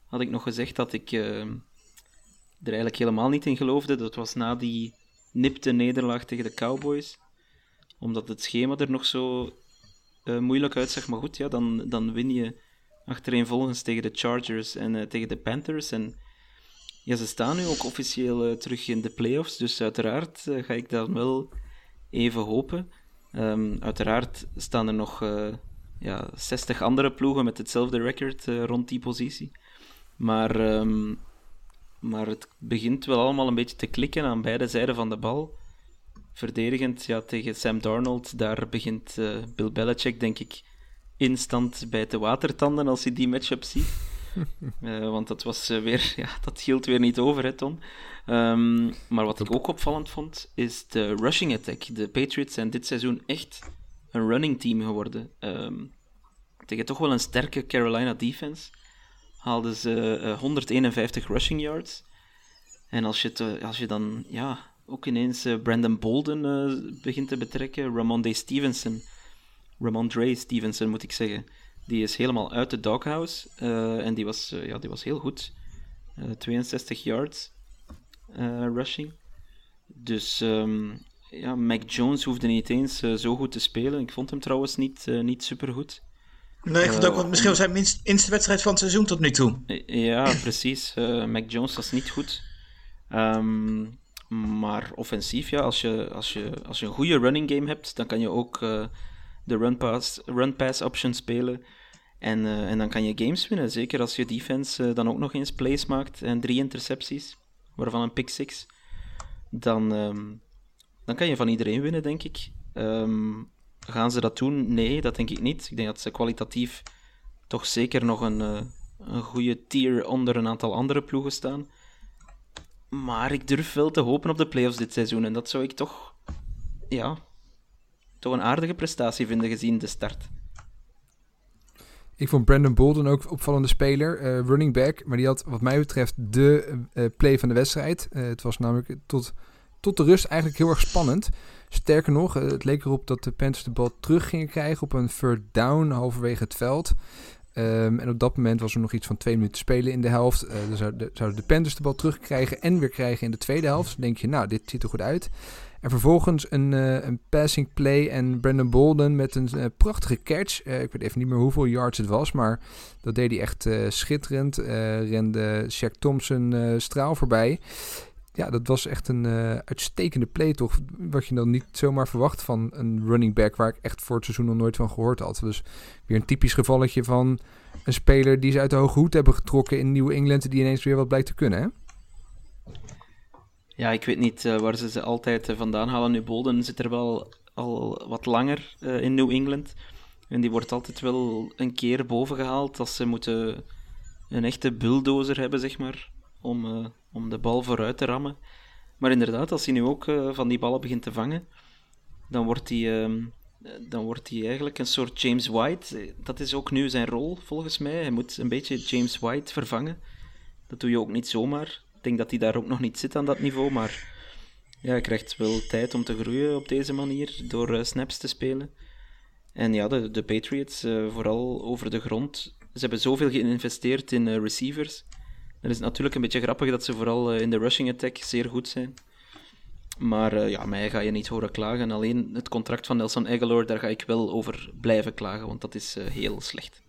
had ik nog gezegd dat ik eh, er eigenlijk helemaal niet in geloofde. Dat was na die nipte nederlaag tegen de Cowboys. Omdat het schema er nog zo moeilijk uitzag. Maar goed, ja, dan, dan win je achtereenvolgens tegen de Chargers en eh, tegen de Panthers. En ja, ze staan nu ook officieel eh, terug in de playoffs. Dus uiteraard eh, ga ik dan wel even hopen. Ehm, uiteraard staan er nog ja, 60 andere ploegen met hetzelfde record rond die positie. Maar, ehm, maar het begint wel allemaal een beetje te klikken aan beide zijden van de bal. Verdedigend ja, tegen Sam Darnold, daar begint Bill Belichick, denk ik, instant bij te watertanden als hij die matchup ziet. Eh, want dat was eh, weer, ja, dat hield weer niet over, hè, Tom. Ehm, maar wat ik ook opvallend vond, is de rushing attack. De Patriots zijn dit seizoen echt een running team geworden. Ehm, tegen toch wel een sterke Carolina defense haalden ze eh, 151 rushing yards. En als je, te, als je dan ja, ook ineens eh, Brandon Bolden eh, begint te betrekken, Ramondre Stevenson, Ramondre Stevenson moet ik zeggen, die is helemaal uit de doghouse eh, en die was, eh, ja, die was heel goed. Eh, 62 yards eh, rushing. Dus ehm, ja, Mac Jones hoefde niet eens zo goed te spelen. Ik vond hem trouwens niet, niet super goed. Nee, ik vond ook, want misschien was zijn minst, minste wedstrijd van het seizoen tot nu toe. Ja, precies. Mac Jones was niet goed. Ehm, maar offensief, ja, als je, als, je, als je een goede running game hebt, dan kan je ook de run-pass run pass option spelen. En, eh, en dan kan je games winnen. Zeker als je defense eh, dan ook nog eens plays maakt en drie intercepties, waarvan een pick six. Dan, ehm, dan kan je van iedereen winnen, denk ik. Ehm, gaan ze dat doen? Nee, dat denk ik niet. Ik denk dat ze kwalitatief toch zeker nog een, eh, een goede tier onder een aantal andere ploegen staan. Maar ik durf wel te hopen op de playoffs dit seizoen. En dat zou ik toch, ja, toch een aardige prestatie vinden gezien de start. Ik vond Brandon Bolden ook opvallende speler, eh, running back. Maar die had wat mij betreft de eh, play van de wedstrijd. Eh, het was namelijk tot, tot de rust eigenlijk heel erg spannend. Sterker nog, het leek erop dat de Panthers de bal terug gingen krijgen op een third down halverwege het veld. Ehm, en op dat moment was er nog iets van twee minuten spelen in de helft. Dan zouden de, zouden de Panthers de bal terugkrijgen en weer krijgen in de tweede helft. Dan denk je, nou, dit ziet er goed uit. En vervolgens een, eh, een passing play en Brandon Bolden met een eh, prachtige catch. Eh, ik weet even niet meer hoeveel yards het was, maar dat deed hij echt schitterend. Rende Shaq Thompson straal voorbij. Ja, dat was echt een uitstekende play toch. Wat je dan niet zomaar verwacht van een running back waar ik echt voor het seizoen nog nooit van gehoord had. Dus weer een typisch gevalletje van een speler die ze uit de hoge hoed hebben getrokken in New England. Die ineens weer wat blijkt te kunnen, hè? Ja, ik weet niet eh, waar ze ze altijd eh, vandaan halen. Nu, Bolden zit er wel al wat langer eh, in New England. En die wordt altijd wel een keer boven gehaald als ze moeten een echte bulldozer hebben, zeg maar, om, om de bal vooruit te rammen. Maar inderdaad, als hij nu ook van die ballen begint te vangen, dan wordt hij, ehm, eh, dan wordt hij eigenlijk een soort James White. Dat is ook nu zijn rol, volgens mij. Hij moet een beetje James White vervangen. Dat doe je ook niet zomaar. Denk dat hij daar ook nog niet zit aan dat niveau, maar ja, hij krijgt wel tijd om te groeien op deze manier, door eh, snaps te spelen. En ja, de, de Patriots, eh, vooral over de grond, ze hebben zoveel geïnvesteerd in eh, receivers. Dan is het natuurlijk een beetje grappig dat ze vooral in de rushing attack zeer goed zijn. Maar ja, mij ga je niet horen klagen. Alleen het contract van Nelson Aguilar, daar ga ik wel over blijven klagen, want dat is heel slecht.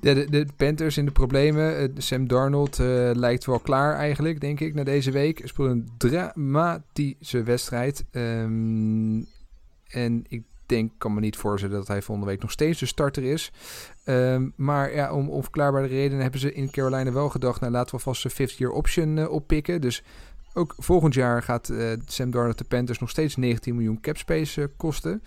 De, de Panthers in de problemen. Eh, Sam Darnold eh, lijkt wel klaar eigenlijk, denk ik, na deze week. Speelde een dramatische wedstrijd. Ehm, en ik denk, kan me niet voorstellen dat hij volgende week nog steeds de starter is. Ehm, maar ja, om onverklaarbare redenen hebben ze in Carolina wel gedacht... nou, laten we vast een 50-year option eh, oppikken. Dus ook volgend jaar gaat Sam Darnold de Panthers nog steeds 19 miljoen cap space kosten.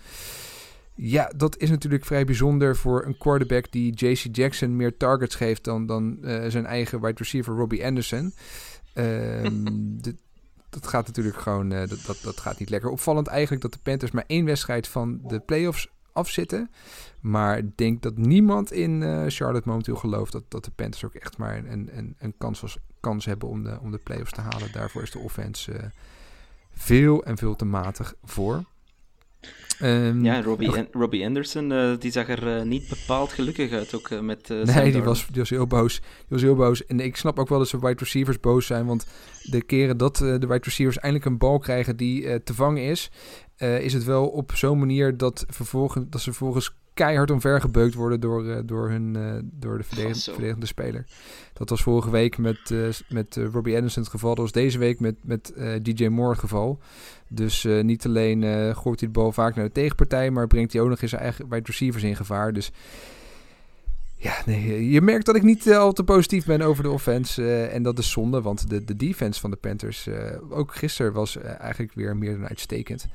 Ja, dat is natuurlijk vrij bijzonder voor een quarterback die JC Jackson meer targets geeft dan, dan eh, zijn eigen wide receiver Robbie Anderson. Ehm, dit- dat gaat natuurlijk gewoon, eh, dat, dat, dat gaat niet lekker. Opvallend eigenlijk dat de Panthers maar één wedstrijd van de playoffs afzitten. Maar ik denk dat niemand in eh, Charlotte momenteel gelooft dat, dat de Panthers ook echt maar een, een, een kans, was, kans hebben om de, om de playoffs te halen. Daarvoor is de offense veel en veel te matig voor. Ehm, Ja, Robbie, nog- Robbie Anderson, eh, die zag er eh, niet bepaald gelukkig uit, ook eh, met Nee, die was, die was heel boos. Die was heel boos. En ik snap ook wel dat ze wide receivers boos zijn. Want de keren dat de wide receivers eindelijk een bal krijgen die te vangen is, is het wel op zo'n manier dat, vervolgens, dat ze vervolgens keihard omvergebeukt worden door, door, hun, door de Oh, verdedigende speler. Dat was vorige week met, met Robbie Anderson het geval. Dat was deze week met, met DJ Moore het geval. Dus eh, niet alleen eh, gooit hij de bal vaak naar de tegenpartij, maar brengt hij ook nog eens eigen wide receivers in gevaar. Dus ja, nee, je merkt dat ik niet eh, al te positief ben over de offense. eh, en dat is zonde, want de, de defense van de Panthers, eh, ook gisteren, was eh, eigenlijk weer meer dan uitstekend.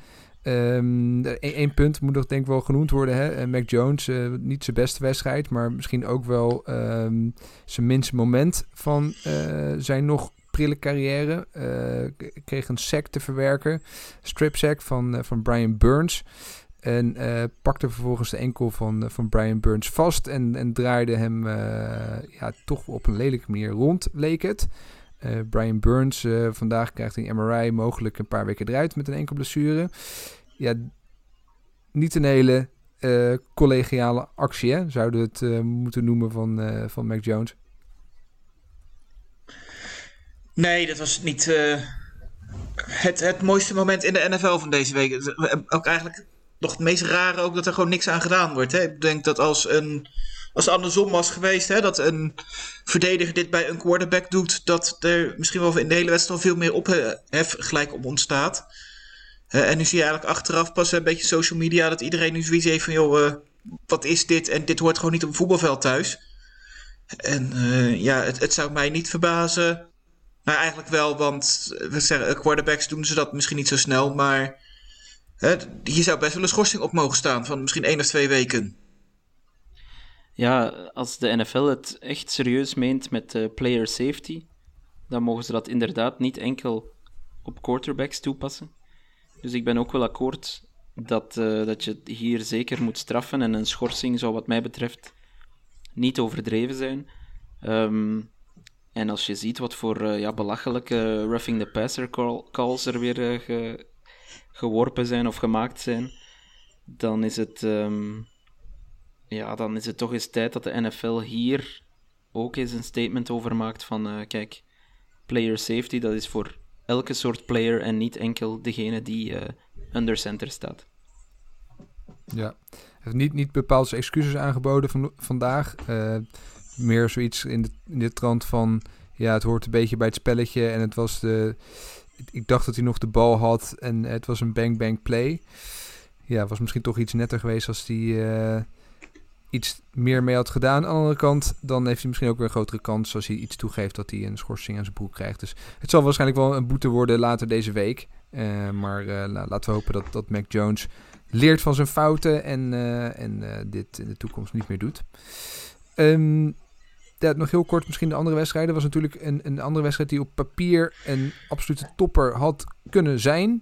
Eén één punt moet nog denk ik wel genoemd worden. Hè? Eh, Mac Jones, eh, niet zijn beste wedstrijd, maar misschien ook wel ehm, zijn minste moment van eh, zijn nog prille carrière. Uh, kreeg een sack te verwerken. Strip sack van, uh, van Brian Burns. En uh, pakte vervolgens de enkel van, van Brian Burns vast. En, en draaide hem ja, toch op een lelijke manier rond, leek het. Brian Burns vandaag krijgt een MRI, mogelijk een paar weken eruit met een enkel blessure. Ja, niet een hele collegiale actie, zouden we het moeten noemen van, van Mac Jones. Nee, dat was niet uh, het, het mooiste moment in de NFL van deze week. Ook eigenlijk nog het meest rare ook dat er gewoon niks aan gedaan wordt. Hè? Ik denk dat als een als het andersom was geweest, hè, dat een verdediger dit bij een quarterback doet, dat er misschien wel in de hele wedstrijd veel meer ophef gelijk om ontstaat. En nu zie je eigenlijk achteraf pas een beetje social media dat iedereen nu zoiets heeft van, joh, uh, wat is dit? En dit hoort gewoon niet op een voetbalveld thuis. En ja, het, het zou mij niet verbazen nou, eigenlijk wel, want we zeggen, quarterbacks doen ze dat misschien niet zo snel, maar hè, hier zou best wel een schorsing op mogen staan van misschien één of twee weken. Ja, als de NFL het echt serieus meent met uh, player safety, dan mogen ze dat inderdaad niet enkel op quarterbacks toepassen. Dus ik ben ook wel akkoord dat, uh, dat je hier zeker moet straffen en een schorsing zou wat mij betreft niet overdreven zijn. Um, en als je ziet wat voor uh, ja, belachelijke roughing the passer calls er weer ge geworpen zijn of gemaakt zijn, dan is het, um, ja, dan is het toch eens tijd dat de NFL hier ook eens een statement over maakt van uh, kijk, player safety, dat is voor elke soort player en niet enkel degene die under center staat. Ja, heeft niet, niet bepaald excuses aangeboden van, vandaag meer zoiets in de, in de trant van... Ja, het hoort een beetje bij het spelletje. En het was de... Ik dacht dat hij nog de bal had en het was een bang-bang play. Ja, was misschien toch iets netter geweest als hij uh, iets meer mee had gedaan. Aan de andere kant, dan heeft hij misschien ook weer een grotere kans als hij iets toegeeft dat hij een schorsing aan zijn broek krijgt. Dus het zal waarschijnlijk wel een boete worden later deze week. Uh, maar nou, laten we hopen dat, dat Mac Jones leert van zijn fouten en, en dit in de toekomst niet meer doet. Um, ja, nog heel kort, misschien de andere wedstrijden. was natuurlijk een, een andere wedstrijd die op papier een absolute topper had kunnen zijn.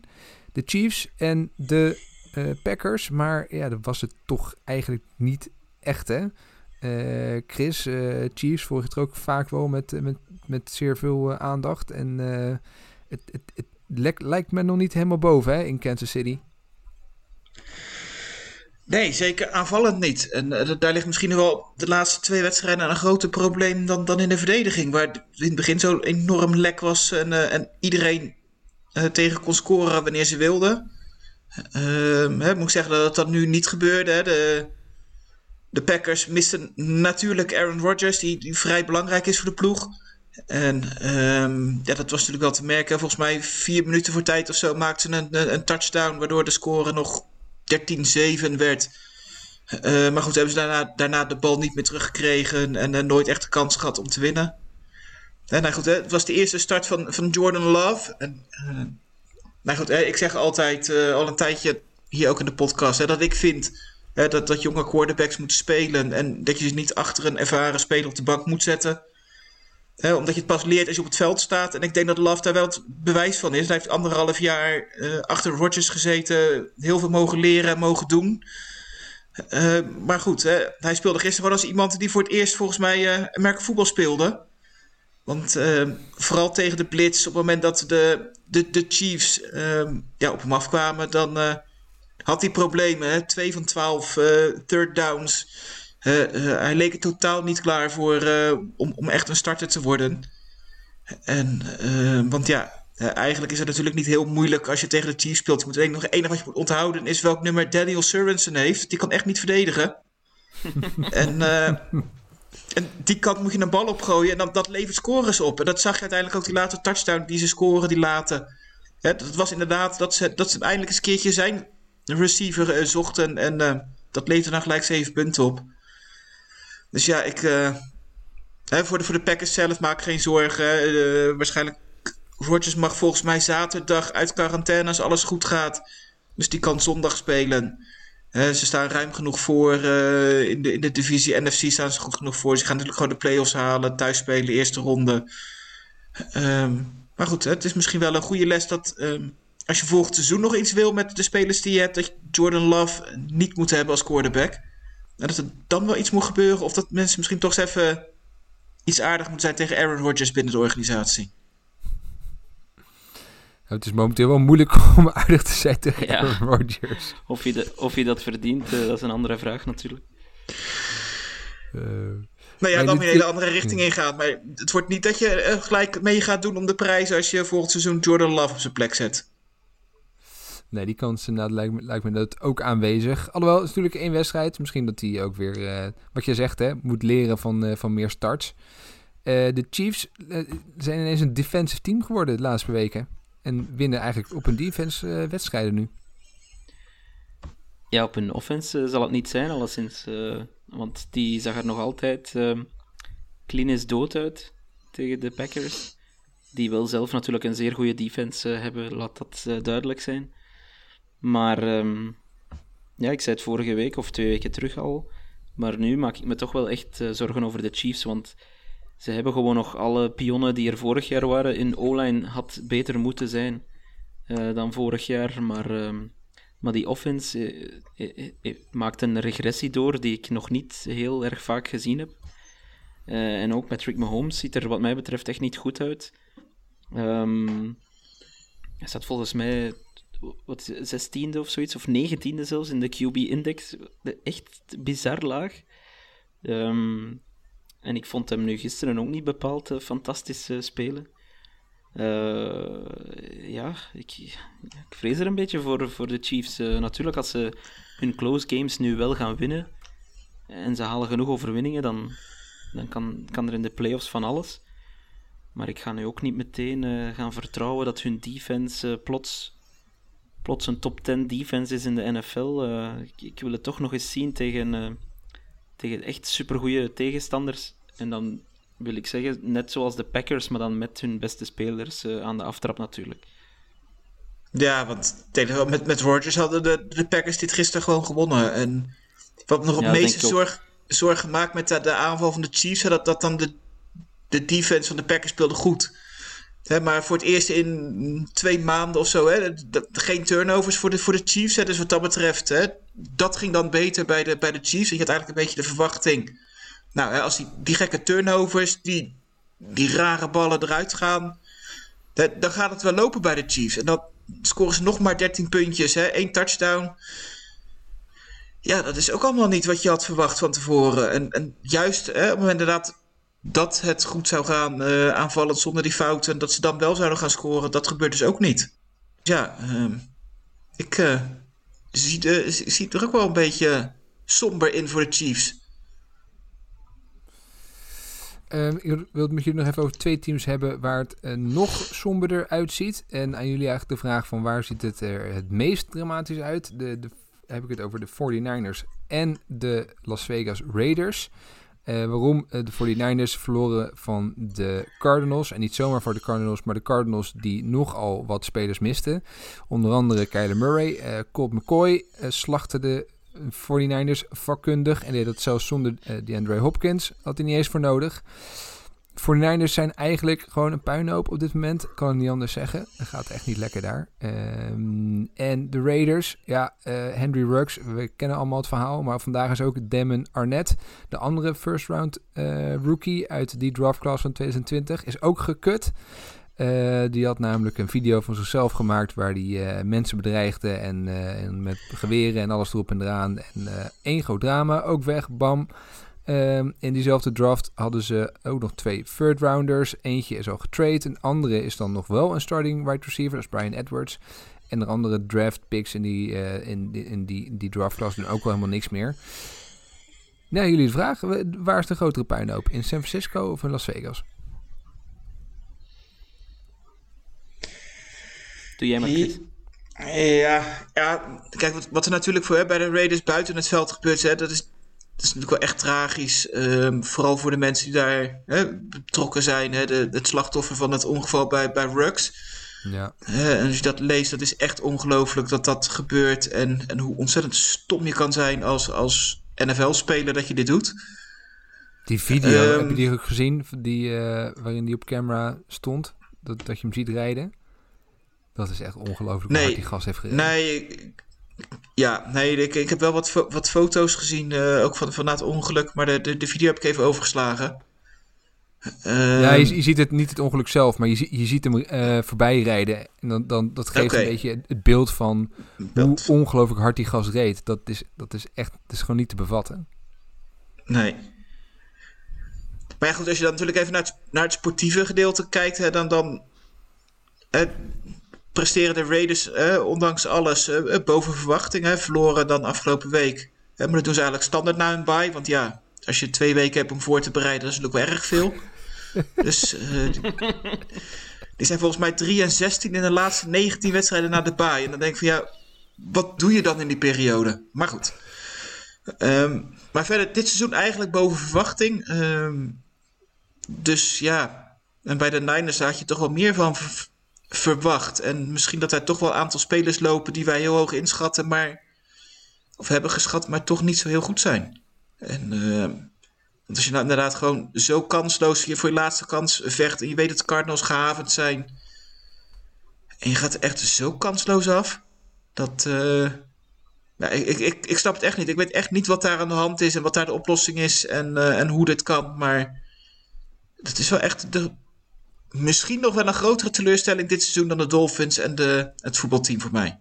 De Chiefs en de uh, Packers. Maar ja, dat was het toch eigenlijk niet echt, hè? Uh, Chris, uh, Chiefs volg je ook vaak wel met, met, met zeer veel aandacht. En het, het, het lijkt me nog niet helemaal boven hè, in Kansas City. Nee, zeker aanvallend niet. En uh, daar ligt misschien wel de laatste twee wedstrijden een groter probleem dan, dan in de verdediging. Waar in het begin zo enorm lek was en, uh, en iedereen uh, tegen kon scoren wanneer ze wilden. Ehm, hè, moet ik zeggen dat dat nu niet gebeurde. Hè. De, de Packers misten natuurlijk Aaron Rodgers, die, die vrij belangrijk is voor de ploeg. En um, ja, dat was natuurlijk wel te merken. Volgens mij vier minuten voor tijd of zo maakten ze een, een touchdown, waardoor de score nog 13-7 werd. Uh, maar goed, hebben ze daarna, daarna de bal niet meer teruggekregen en uh, nooit echt de kans gehad om te winnen. En, nou goed, hè, het was de eerste start van, van Jordan Love. En, nou goed, hè, ik zeg altijd al een tijdje hier ook in de podcast hè, dat ik vind dat, dat jonge quarterbacks moeten spelen en dat je ze niet achter een ervaren speler op de bank moet zetten. Omdat je het pas leert als je op het veld staat. En ik denk dat Love daar wel het bewijs van is. Hij heeft anderhalf jaar uh, achter Rodgers gezeten. Heel veel mogen leren en mogen doen. Uh, maar goed, hij speelde gisteren wel als iemand die voor het eerst volgens mij uh, merk voetbal speelde. Want vooral tegen de Blitz, op het moment dat de, de, de Chiefs ja, op hem afkwamen, dan had hij problemen. Twee van twaalf third downs. Uh, uh, hij leek er totaal niet klaar voor uh, om, om echt een starter te worden. En, want ja, eigenlijk is het natuurlijk niet heel moeilijk als je tegen de Chiefs speelt. Je moet nog het enige wat je moet onthouden is welk nummer Daniel Sorensen heeft. Die kan echt niet verdedigen. en, en die kant moet je een bal opgooien en dan, dat levert scores op. En dat zag je uiteindelijk ook die laatste touchdown die ze scoren, die laten. Hè, dat was inderdaad dat ze, dat ze eindelijk eens een keertje zijn receiver zochten. En dat leverde dan gelijk zeven punten op. Dus ja, ik, hè, voor, de, voor de Packers zelf maak geen zorgen. Uh, waarschijnlijk, Rodgers mag volgens mij zaterdag uit quarantaine als alles goed gaat. Dus die kan zondag spelen. Ze staan ruim genoeg voor in, de, in de divisie NFC staan ze goed genoeg voor. Ze gaan natuurlijk gewoon de playoffs halen, thuis spelen, eerste ronde. Ehm, maar goed, het is misschien wel een goede les dat ehm, als je volgend seizoen nog iets wil met de spelers die je hebt, dat je Jordan Love niet moet hebben als quarterback. En dat er dan wel iets moet gebeuren, of dat mensen misschien toch eens even iets aardig moeten zijn tegen Aaron Rodgers binnen de organisatie. Het is momenteel wel moeilijk om aardig te zijn tegen Ja. Aaron Rodgers. Of je, de, of je dat verdient, eh, dat is een andere vraag natuurlijk. Eh, Nou ja, dan weer een hele andere richting ingaan. Maar het wordt niet dat je eh, gelijk mee gaat doen om de prijs als je volgend seizoen Jordan Love op zijn plek zet. Nee, die kans inderdaad lijkt me, dat ook aanwezig. Alhoewel, het is natuurlijk één wedstrijd. Misschien dat hij ook weer, eh, wat je zegt, hè, moet leren van, eh, van meer starts. Eh, de Chiefs zijn ineens een defensive team geworden de laatste weken. En winnen eigenlijk op hun defense wedstrijden nu. Ja, op hun offense zal het niet zijn, alleszins. want die zag er nog altijd eh, clean is dood uit tegen de Packers. Die wel zelf natuurlijk een zeer goede defense hebben, laat dat duidelijk zijn. Maar ehm, ja, ik zei het vorige week of twee weken terug al. Maar nu maak ik me toch wel echt eh, zorgen over de Chiefs. Want ze hebben gewoon nog alle pionnen die er vorig jaar waren. In O-line had beter moeten zijn eh, dan vorig jaar. Maar, ehm, maar die offense eh, maakt een regressie door die ik nog niet heel erg vaak gezien heb. En ook Patrick Mahomes ziet er wat mij betreft echt niet goed uit. Ehm hij staat volgens mij wat, 16e of zoiets, of 19e zelfs in de QB-index. Echt bizar laag. Ehm, en ik vond hem nu gisteren ook niet bepaald eh, fantastisch eh, spelen. Eh, ja, ik, ik vrees er een beetje voor, voor de Chiefs. Natuurlijk, als ze hun close games nu wel gaan winnen en ze halen genoeg overwinningen, dan, dan kan, kan er in de playoffs van alles. Maar ik ga nu ook niet meteen gaan vertrouwen dat hun defense plots, plots een top 10 defense is in de NFL. Eh, ik, ik wil het toch nog eens zien tegen, eh, tegen echt supergoeie tegenstanders. En dan wil ik zeggen, net zoals de Packers, maar dan met hun beste spelers eh, aan de aftrap natuurlijk. Ja, want tegen- met, met Rodgers hadden de, de Packers dit gisteren gewoon gewonnen. En wat me nog het meeste zorg, zorgen maakt met de, de aanval van de Chiefs, dat, dat dan de, de defense van de Packers speelde goed. Maar voor het eerst in twee maanden of zo, geen turnovers voor de, voor de Chiefs. Hè, dus wat dat betreft, dat ging dan beter bij de, bij de Chiefs. Je had eigenlijk een beetje de verwachting. Nou, als die, gekke turnovers, die, die rare ballen eruit gaan, dan gaat het wel lopen bij de Chiefs. En dan scoren ze nog maar 13 puntjes, één touchdown. Ja, dat is ook allemaal niet wat je had verwacht van tevoren. En, juist op het moment inderdaad dat het goed zou gaan eh, aanvallend zonder die fouten, dat ze dan wel zouden gaan scoren, dat gebeurt dus ook niet. Ja, ehm, ik eh, zie, zie er ook wel een beetje somber in voor de Chiefs. Ehm, ik wil het met jullie nog even over twee teams hebben waar het eh, nog somberder uitziet. En aan jullie eigenlijk de vraag van waar ziet het er het meest dramatisch uit? De, de, heb ik het over de 49ers en de Las Vegas Raiders. Eh, waarom? Eh, de 49ers verloren van de Cardinals. En niet zomaar voor de Cardinals, maar de Cardinals die nogal wat spelers misten. Onder andere Kyler Murray, eh Colt McCoy eh, slachtte de 49ers vakkundig. En deed dat zelfs zonder DeAndre Hopkins. Had hij niet eens voor nodig. 49ers zijn eigenlijk gewoon een puinhoop op dit moment. Kan ik niet anders zeggen. Het gaat echt niet lekker daar. Ehm, en de Raiders, ja, eh, Henry Ruggs, we kennen allemaal het verhaal. Maar vandaag is ook Damon Arnett, de andere first round eh, rookie uit die draft class van 2020, is ook gekut. Eh, die had namelijk een video van zichzelf gemaakt waar hij mensen bedreigde en, met geweren en alles erop en eraan. En één groot drama, ook weg, bam. Ehm, in diezelfde draft hadden ze ook nog twee third rounders. Eentje is al getrade, een andere is dan nog wel een starting wide receiver, dat is Brian Edwards. En de andere draft picks in die, eh, in die, in die, die draft class doen ook wel helemaal niks meer. Nou, jullie de vraag, wa- waar is de grotere puinhoop? In San Francisco of in Las Vegas? Doe jij maar, Chris. Ja, ja kijk, wat, wat er natuurlijk voor hè, bij de Raiders buiten het veld gebeurt, hè, dat, is, dat is natuurlijk wel echt tragisch. Ehm, vooral voor de mensen die daar hè, betrokken zijn. Hè, de, het slachtoffer van het ongeval bij, bij Ruggs. Ja. En als je dat leest, dat is echt ongelooflijk dat dat gebeurt. En, en hoe ontzettend stom je kan zijn als, als NFL-speler dat je dit doet. Die video, Ehm, heb je die ook gezien? Die, eh, waarin die op camera stond? Dat, dat je hem ziet rijden? Dat is echt ongelooflijk hoe Nee. hard die gas heeft gereden. Nee, ik- ja, nee ik, ik heb wel wat, fo- wat foto's gezien, eh, ook van, van na het ongeluk, maar de, de, de video heb ik even overgeslagen. Ehm, Ja, je, je ziet het niet het ongeluk zelf, maar je, je ziet hem eh, voorbij rijden. En dan, dan, dat geeft een beetje het- beeld van beeld. hoe ongelooflijk hard die gas reed. Dat is, dat is echt, dat is gewoon niet te bevatten. Nee. Maar ja, goed, als je dan natuurlijk even naar het, naar het sportieve gedeelte kijkt, hè, dan, dan presteren de Raiders, eh, ondanks alles, eh, boven verwachting. Hè, verloren dan afgelopen week. Maar dat doen ze eigenlijk standaard na hun bye. Want ja, als je twee weken hebt om voor te bereiden, dat is natuurlijk wel erg veel. dus eh, die, zijn volgens mij 3 en 16 in de laatste 19 wedstrijden na de bye. En dan denk ik van ja, wat doe je dan in die periode? Maar goed. Ehm, maar verder, dit seizoen eigenlijk boven verwachting. Ehm, dus ja, en bij de Niners had je toch wel meer van verwacht. En misschien dat er toch wel een aantal spelers lopen die wij heel hoog inschatten, maar. Of hebben geschat, maar toch niet zo heel goed zijn. En ehm, want als je nou inderdaad gewoon zo kansloos hier voor je laatste kans vecht. en je weet dat de Cardinals gehavend zijn. en je gaat er echt zo kansloos af. dat. eh, ja, ik, ik, ik, snap het echt niet. Ik weet echt niet wat daar aan de hand is en wat daar de oplossing is en, eh, en hoe dit kan. Maar het is wel echt de, misschien nog wel een grotere teleurstelling dit seizoen dan de Dolphins en de, het voetbalteam voor mij.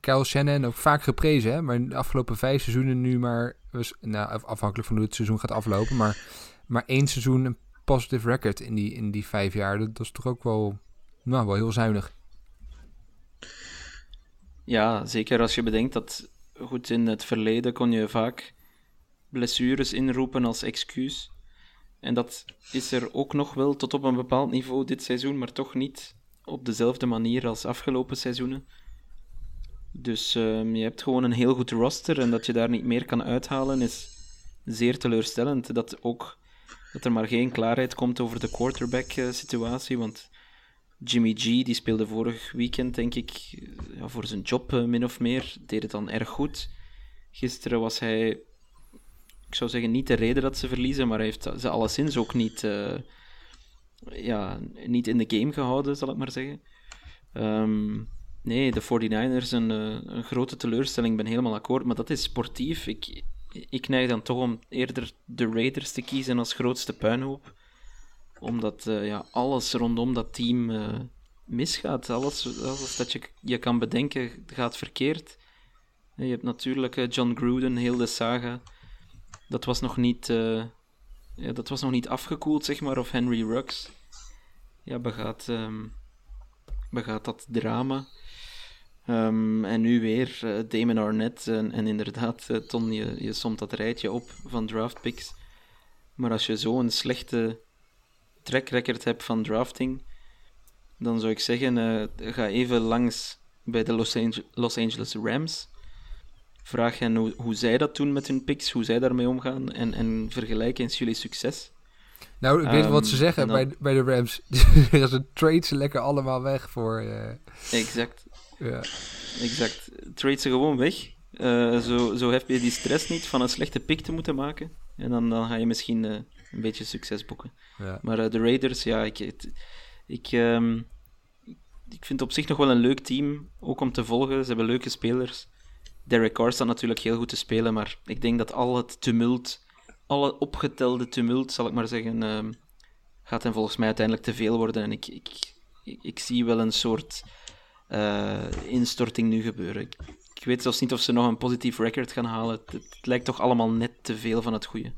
Kyle Shannon ook vaak geprezen, hè? maar de afgelopen vijf seizoenen nu maar, was- nou, af- afhankelijk van hoe het seizoen gaat aflopen, maar, maar één seizoen een positive record in die, in die vijf jaar. Dat, dat is toch ook wel, nou, wel heel zuinig. Ja, zeker als je bedenkt dat, goed, in het verleden kon je vaak blessures inroepen als excuus. En dat is er ook nog wel tot op een bepaald niveau dit seizoen, maar toch niet op dezelfde manier als afgelopen seizoenen. Dus ehm, je hebt gewoon een heel goed roster en dat je daar niet meer kan uithalen is zeer teleurstellend. Dat ook dat er maar geen klaarheid komt over de quarterback-situatie, want Jimmy G, die speelde vorig weekend, denk ik, eh, ja, voor zijn job eh, min of meer. Deed het dan erg goed. Gisteren was hij, ik zou zeggen, niet de reden dat ze verliezen, maar hij heeft ze alleszins ook niet, eh, ja, niet in de game gehouden, zal ik maar zeggen. Ehm, nee, de 49ers een, eh, een grote teleurstelling, ik ben helemaal akkoord, maar dat is sportief. Ik, ik neig dan toch om eerder de Raiders te kiezen als grootste puinhoop omdat eh, ja, alles rondom dat team misgaat. Alles, alles dat je, je kan bedenken gaat verkeerd. Je hebt natuurlijk John Gruden, heel de saga. Dat was nog niet, eh, ja, dat was nog niet afgekoeld, zeg maar. Of Henry Ruggs. Ja, begaat, ehm, begaat dat drama. Ehm, en nu weer eh, Damon Arnett. En, en inderdaad, eh, Ton, je, je somt dat rijtje op van draft picks. Maar als je zo'n slechte track record hebt van drafting, dan zou ik zeggen, eh, ga even langs bij de Los Angeles Rams. Vraag hen hoe, hoe zij dat doen met hun picks, hoe zij daarmee omgaan en, en vergelijk eens jullie succes. Nou, ik weet wat Ehm, ze zeggen en dan- bij, bij de Rams. ze trade ze lekker allemaal weg voor... eh, Exact, ja. exact. Trade ze gewoon weg. Eh, zo, zo heb je die stress niet van een slechte pick te moeten maken. En dan, dan ga je misschien eh, een beetje succes boeken. Ja. Maar de Raiders, ja, ik, het- ik, ehm, ik vind het op zich nog wel een leuk team, ook om te volgen. Ze hebben leuke spelers. Derek Carr staat natuurlijk heel goed te spelen, maar ik denk dat al het tumult, alle opgetelde tumult, zal ik maar zeggen, ehm, gaat hem volgens mij uiteindelijk te veel worden. En ik, ik, ik, zie wel een soort eh, instorting nu gebeuren. Ik, weet zelfs niet of ze nog een positief record gaan halen. Het, lijkt toch allemaal net te veel van het goede.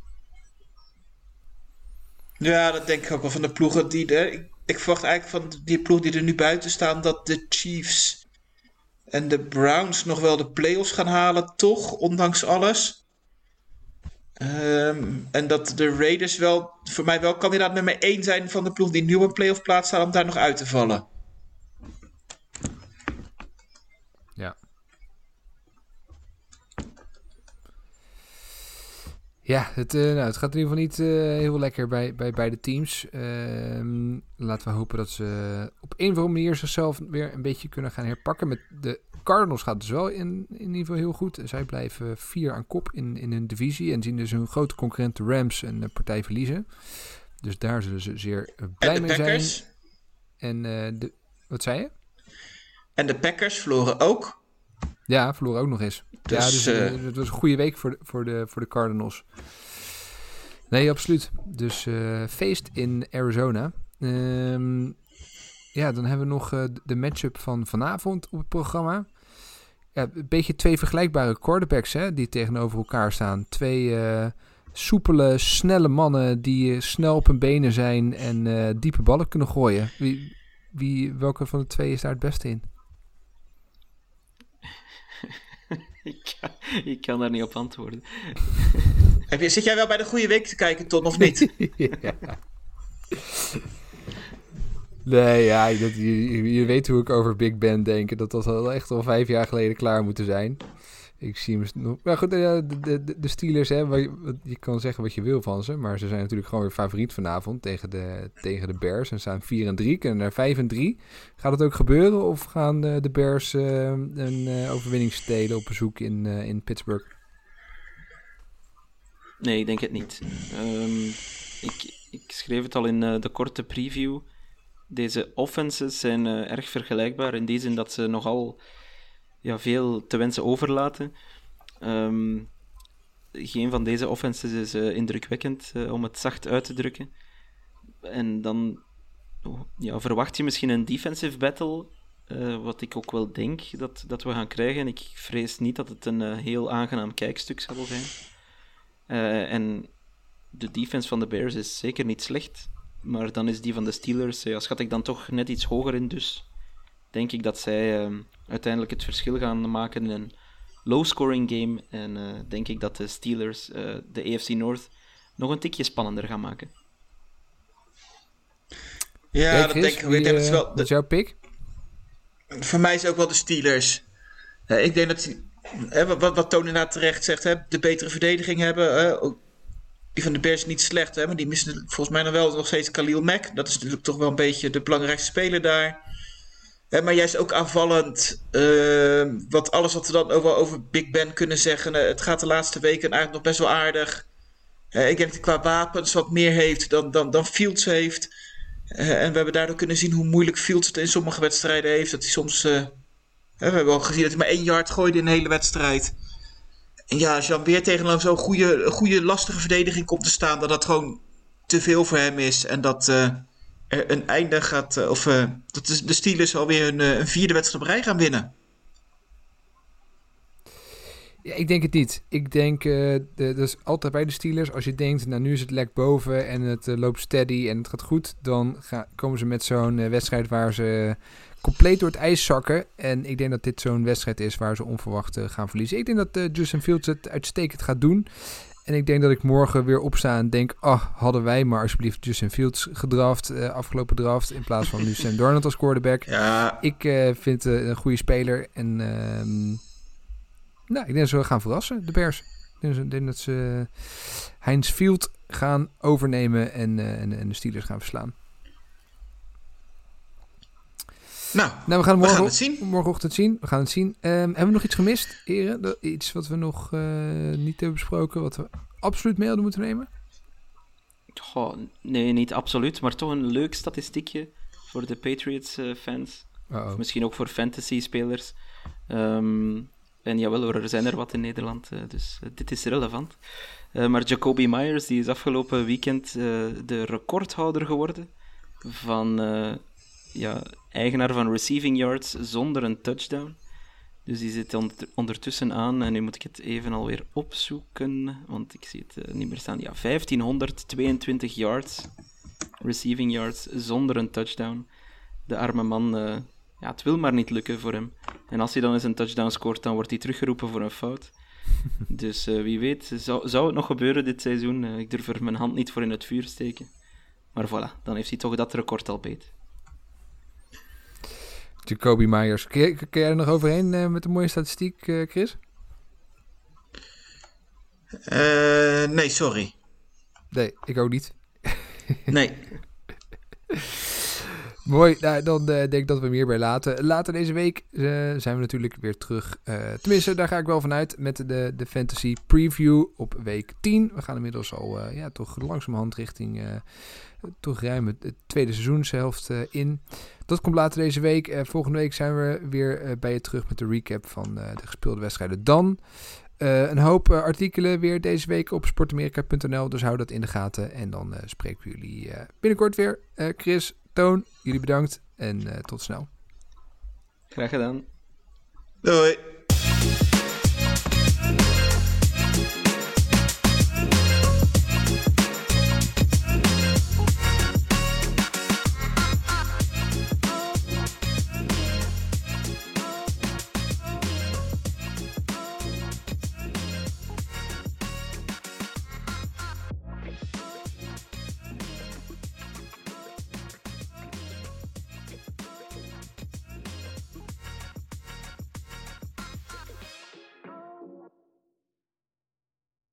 Ja, dat denk ik ook wel van de ploegen die er. Ik, ik verwacht eigenlijk van die ploeg die er nu buiten staan dat de Chiefs en de Browns nog wel de playoffs gaan halen, toch, ondanks alles. Ehm, en dat de Raiders wel voor mij wel kandidaat nummer 1 zijn van de ploeg die nu op een playoff plaats staan om daar nog uit te vallen. Ja, het, eh, nou, het gaat in ieder geval niet eh, heel lekker bij, bij beide teams. Ehm, laten we hopen dat ze op een of andere manier zichzelf weer een beetje kunnen gaan herpakken. Met de Cardinals gaat dus wel in, in ieder geval heel goed. Zij blijven vier aan kop in, in hun divisie en zien dus hun grote concurrent de Rams een eh, partij verliezen. Dus daar zullen ze zeer blij mee zijn. En de, wat zei je? En de Packers verloren ook. Ja, verloren ook nog eens. ja, Dus, dus eh, eh, het was een goede week voor de, voor de, voor de Cardinals. Nee, absoluut. Dus eh, feest in Arizona. Ehm, ja, dan hebben we nog de matchup van vanavond op het programma. Ja, een beetje twee vergelijkbare quarterbacks hè, die tegenover elkaar staan. Twee soepele, snelle mannen die snel op hun benen zijn en diepe ballen kunnen gooien. Wie, wie, welke van de twee is daar het beste in? Ik, kan, ik kan daar niet op antwoorden. Heb je, zit jij wel bij de goede week te kijken, Ton, of niet? ja. Nee, ja, dat, je, je weet hoe ik over Big Ben denk. Dat was al echt al vijf jaar geleden klaar moeten zijn. Ik zie hem. Maar goed, eh, de, de, de Steelers, hè, je, je kan zeggen wat je wil van ze. Maar ze zijn natuurlijk gewoon weer favoriet vanavond tegen de, tegen de Bears. En staan 4 en 3, kunnen naar 5 en 3. Gaat het ook gebeuren? Of gaan de, de Bears eh, een eh, overwinning stelen op bezoek in, eh, in Pittsburgh? Nee, ik denk het niet. Ehm, ik, ik schreef het al in eh, de korte preview. Deze offenses zijn eh, erg vergelijkbaar in die zin dat ze nogal ja, veel te wensen overlaten. Ehm, geen van deze offenses is eh, indrukwekkend, eh, om het zacht uit te drukken. En dan oh, ja, verwacht je misschien een defensive battle, eh, wat ik ook wel denk dat, dat we gaan krijgen. Ik vrees niet dat het een heel aangenaam kijkstuk zal zijn. En de defense van de Bears is zeker niet slecht. Maar dan is die van de Steelers, ja, schat ik dan toch net iets hoger in. Dus denk ik dat zij eh, uiteindelijk het verschil gaan maken in een low-scoring game. En eh, denk ik dat de Steelers eh, de AFC North nog een tikje spannender gaan maken. Ja, dat denk ik. wie, is eh, wel wat de- is jouw pick? Voor mij is het ook wel de Steelers. Eh, ik denk dat die, hè, wat, wat Tony inderdaad terecht zegt, hè, de betere verdediging hebben. hè, ook die van de Bears niet slecht, hè, maar die missen volgens mij dan wel nog steeds Khalil Mack. Dat is natuurlijk toch wel een beetje de belangrijkste speler daar. Maar juist ook aanvallend. eh, wat alles wat we dan over, over Big Ben kunnen zeggen. eh, het gaat de laatste weken eigenlijk nog best wel aardig. Ik denk dat hij qua wapens wat meer heeft dan, dan, dan Fields heeft. En we hebben daardoor kunnen zien hoe moeilijk Fields het in sommige wedstrijden heeft. Dat hij soms. eh, we hebben al gezien dat hij maar één yard gooide in een hele wedstrijd. En ja, als je dan weer tegen zo'n goede, goede, lastige verdediging komt te staan, dat dat gewoon te veel voor hem is. En dat eh, een einde gaat. eh, of eh, dat de de Steelers alweer een, eh, een vierde wedstrijd op rij gaan winnen. Ja, ik denk het niet. Ik denk, eh de, altijd bij de Steelers. Als je denkt, nou nu is het lek boven en het eh, loopt steady en het gaat goed. Dan komen ze met zo'n eh, wedstrijd waar ze compleet door het ijs zakken. En ik denk dat dit zo'n wedstrijd is waar ze onverwacht eh, gaan verliezen. Ik denk dat eh, Justin Fields het uitstekend gaat doen. En ik denk dat ik morgen weer opsta en denk... Ah, hadden wij maar alsjeblieft Justin Fields gedraft, eh, afgelopen draft... in plaats van nu Sam Darnold als quarterback. Ja, Ik eh, vind het een goede speler. En ehm, nou, ik denk dat ze gaan verrassen, de Bears. Ik denk, dat ze- Heinz Field gaan overnemen en, eh, en, en de Steelers gaan verslaan. Nou, Nou, we gaan, We morgen, gaan het zien. morgenochtend zien. We gaan het zien. Ehm, hebben we nog iets gemist, heren? Dat- Iets wat we nog eh, niet hebben besproken, wat we absoluut mee hadden moeten nemen? Goh, nee, niet absoluut, maar toch een leuk statistiekje voor de Patriots-fans. Uh-oh. Of misschien ook voor fantasy-spelers. Ehm, en jawel hoor, er zijn er wat in Nederland, eh, dus eh, dit is relevant. Eh, maar Jacoby Myers die is afgelopen weekend eh, de recordhouder geworden van eh, ja, eigenaar van receiving yards zonder een touchdown. Dus die zit onder- ondertussen aan, en nu moet ik het even alweer opzoeken, want ik zie het eh, niet meer staan. Ja, 1522 yards, receiving yards, zonder een touchdown. De arme man, eh, ja, het wil maar niet lukken voor hem. En als hij dan eens een touchdown scoort, dan wordt hij teruggeroepen voor een fout. Dus eh, wie weet, zou, zou het nog gebeuren dit seizoen? Ik durf er mijn hand niet voor in het vuur steken. Maar voilà, dan heeft hij toch dat record al beet. Jacoby Myers. Kun, je- kun jij er nog overheen eh, met een mooie statistiek, eh, Chris? eh, nee, sorry. Nee, ik ook niet. Nee. Mooi, nou, dan eh, denk ik dat we hem hierbij laten. Later deze week eh, zijn we natuurlijk weer terug. eh, tenminste, daar ga ik wel vanuit met de, de Fantasy Preview op week 10. We gaan inmiddels al ja, toch langzamerhand richting toch ruim het, tweede seizoenshelft in. Dat komt later deze week. Volgende week zijn we weer bij je terug met de recap van de gespeelde wedstrijden dan. Een hoop artikelen weer deze week op sportamerika.nl, dus hou dat in de gaten. En dan eh, spreken we jullie binnenkort weer. Chris, Toon, jullie bedankt en eh, tot snel. Graag gedaan. Doei.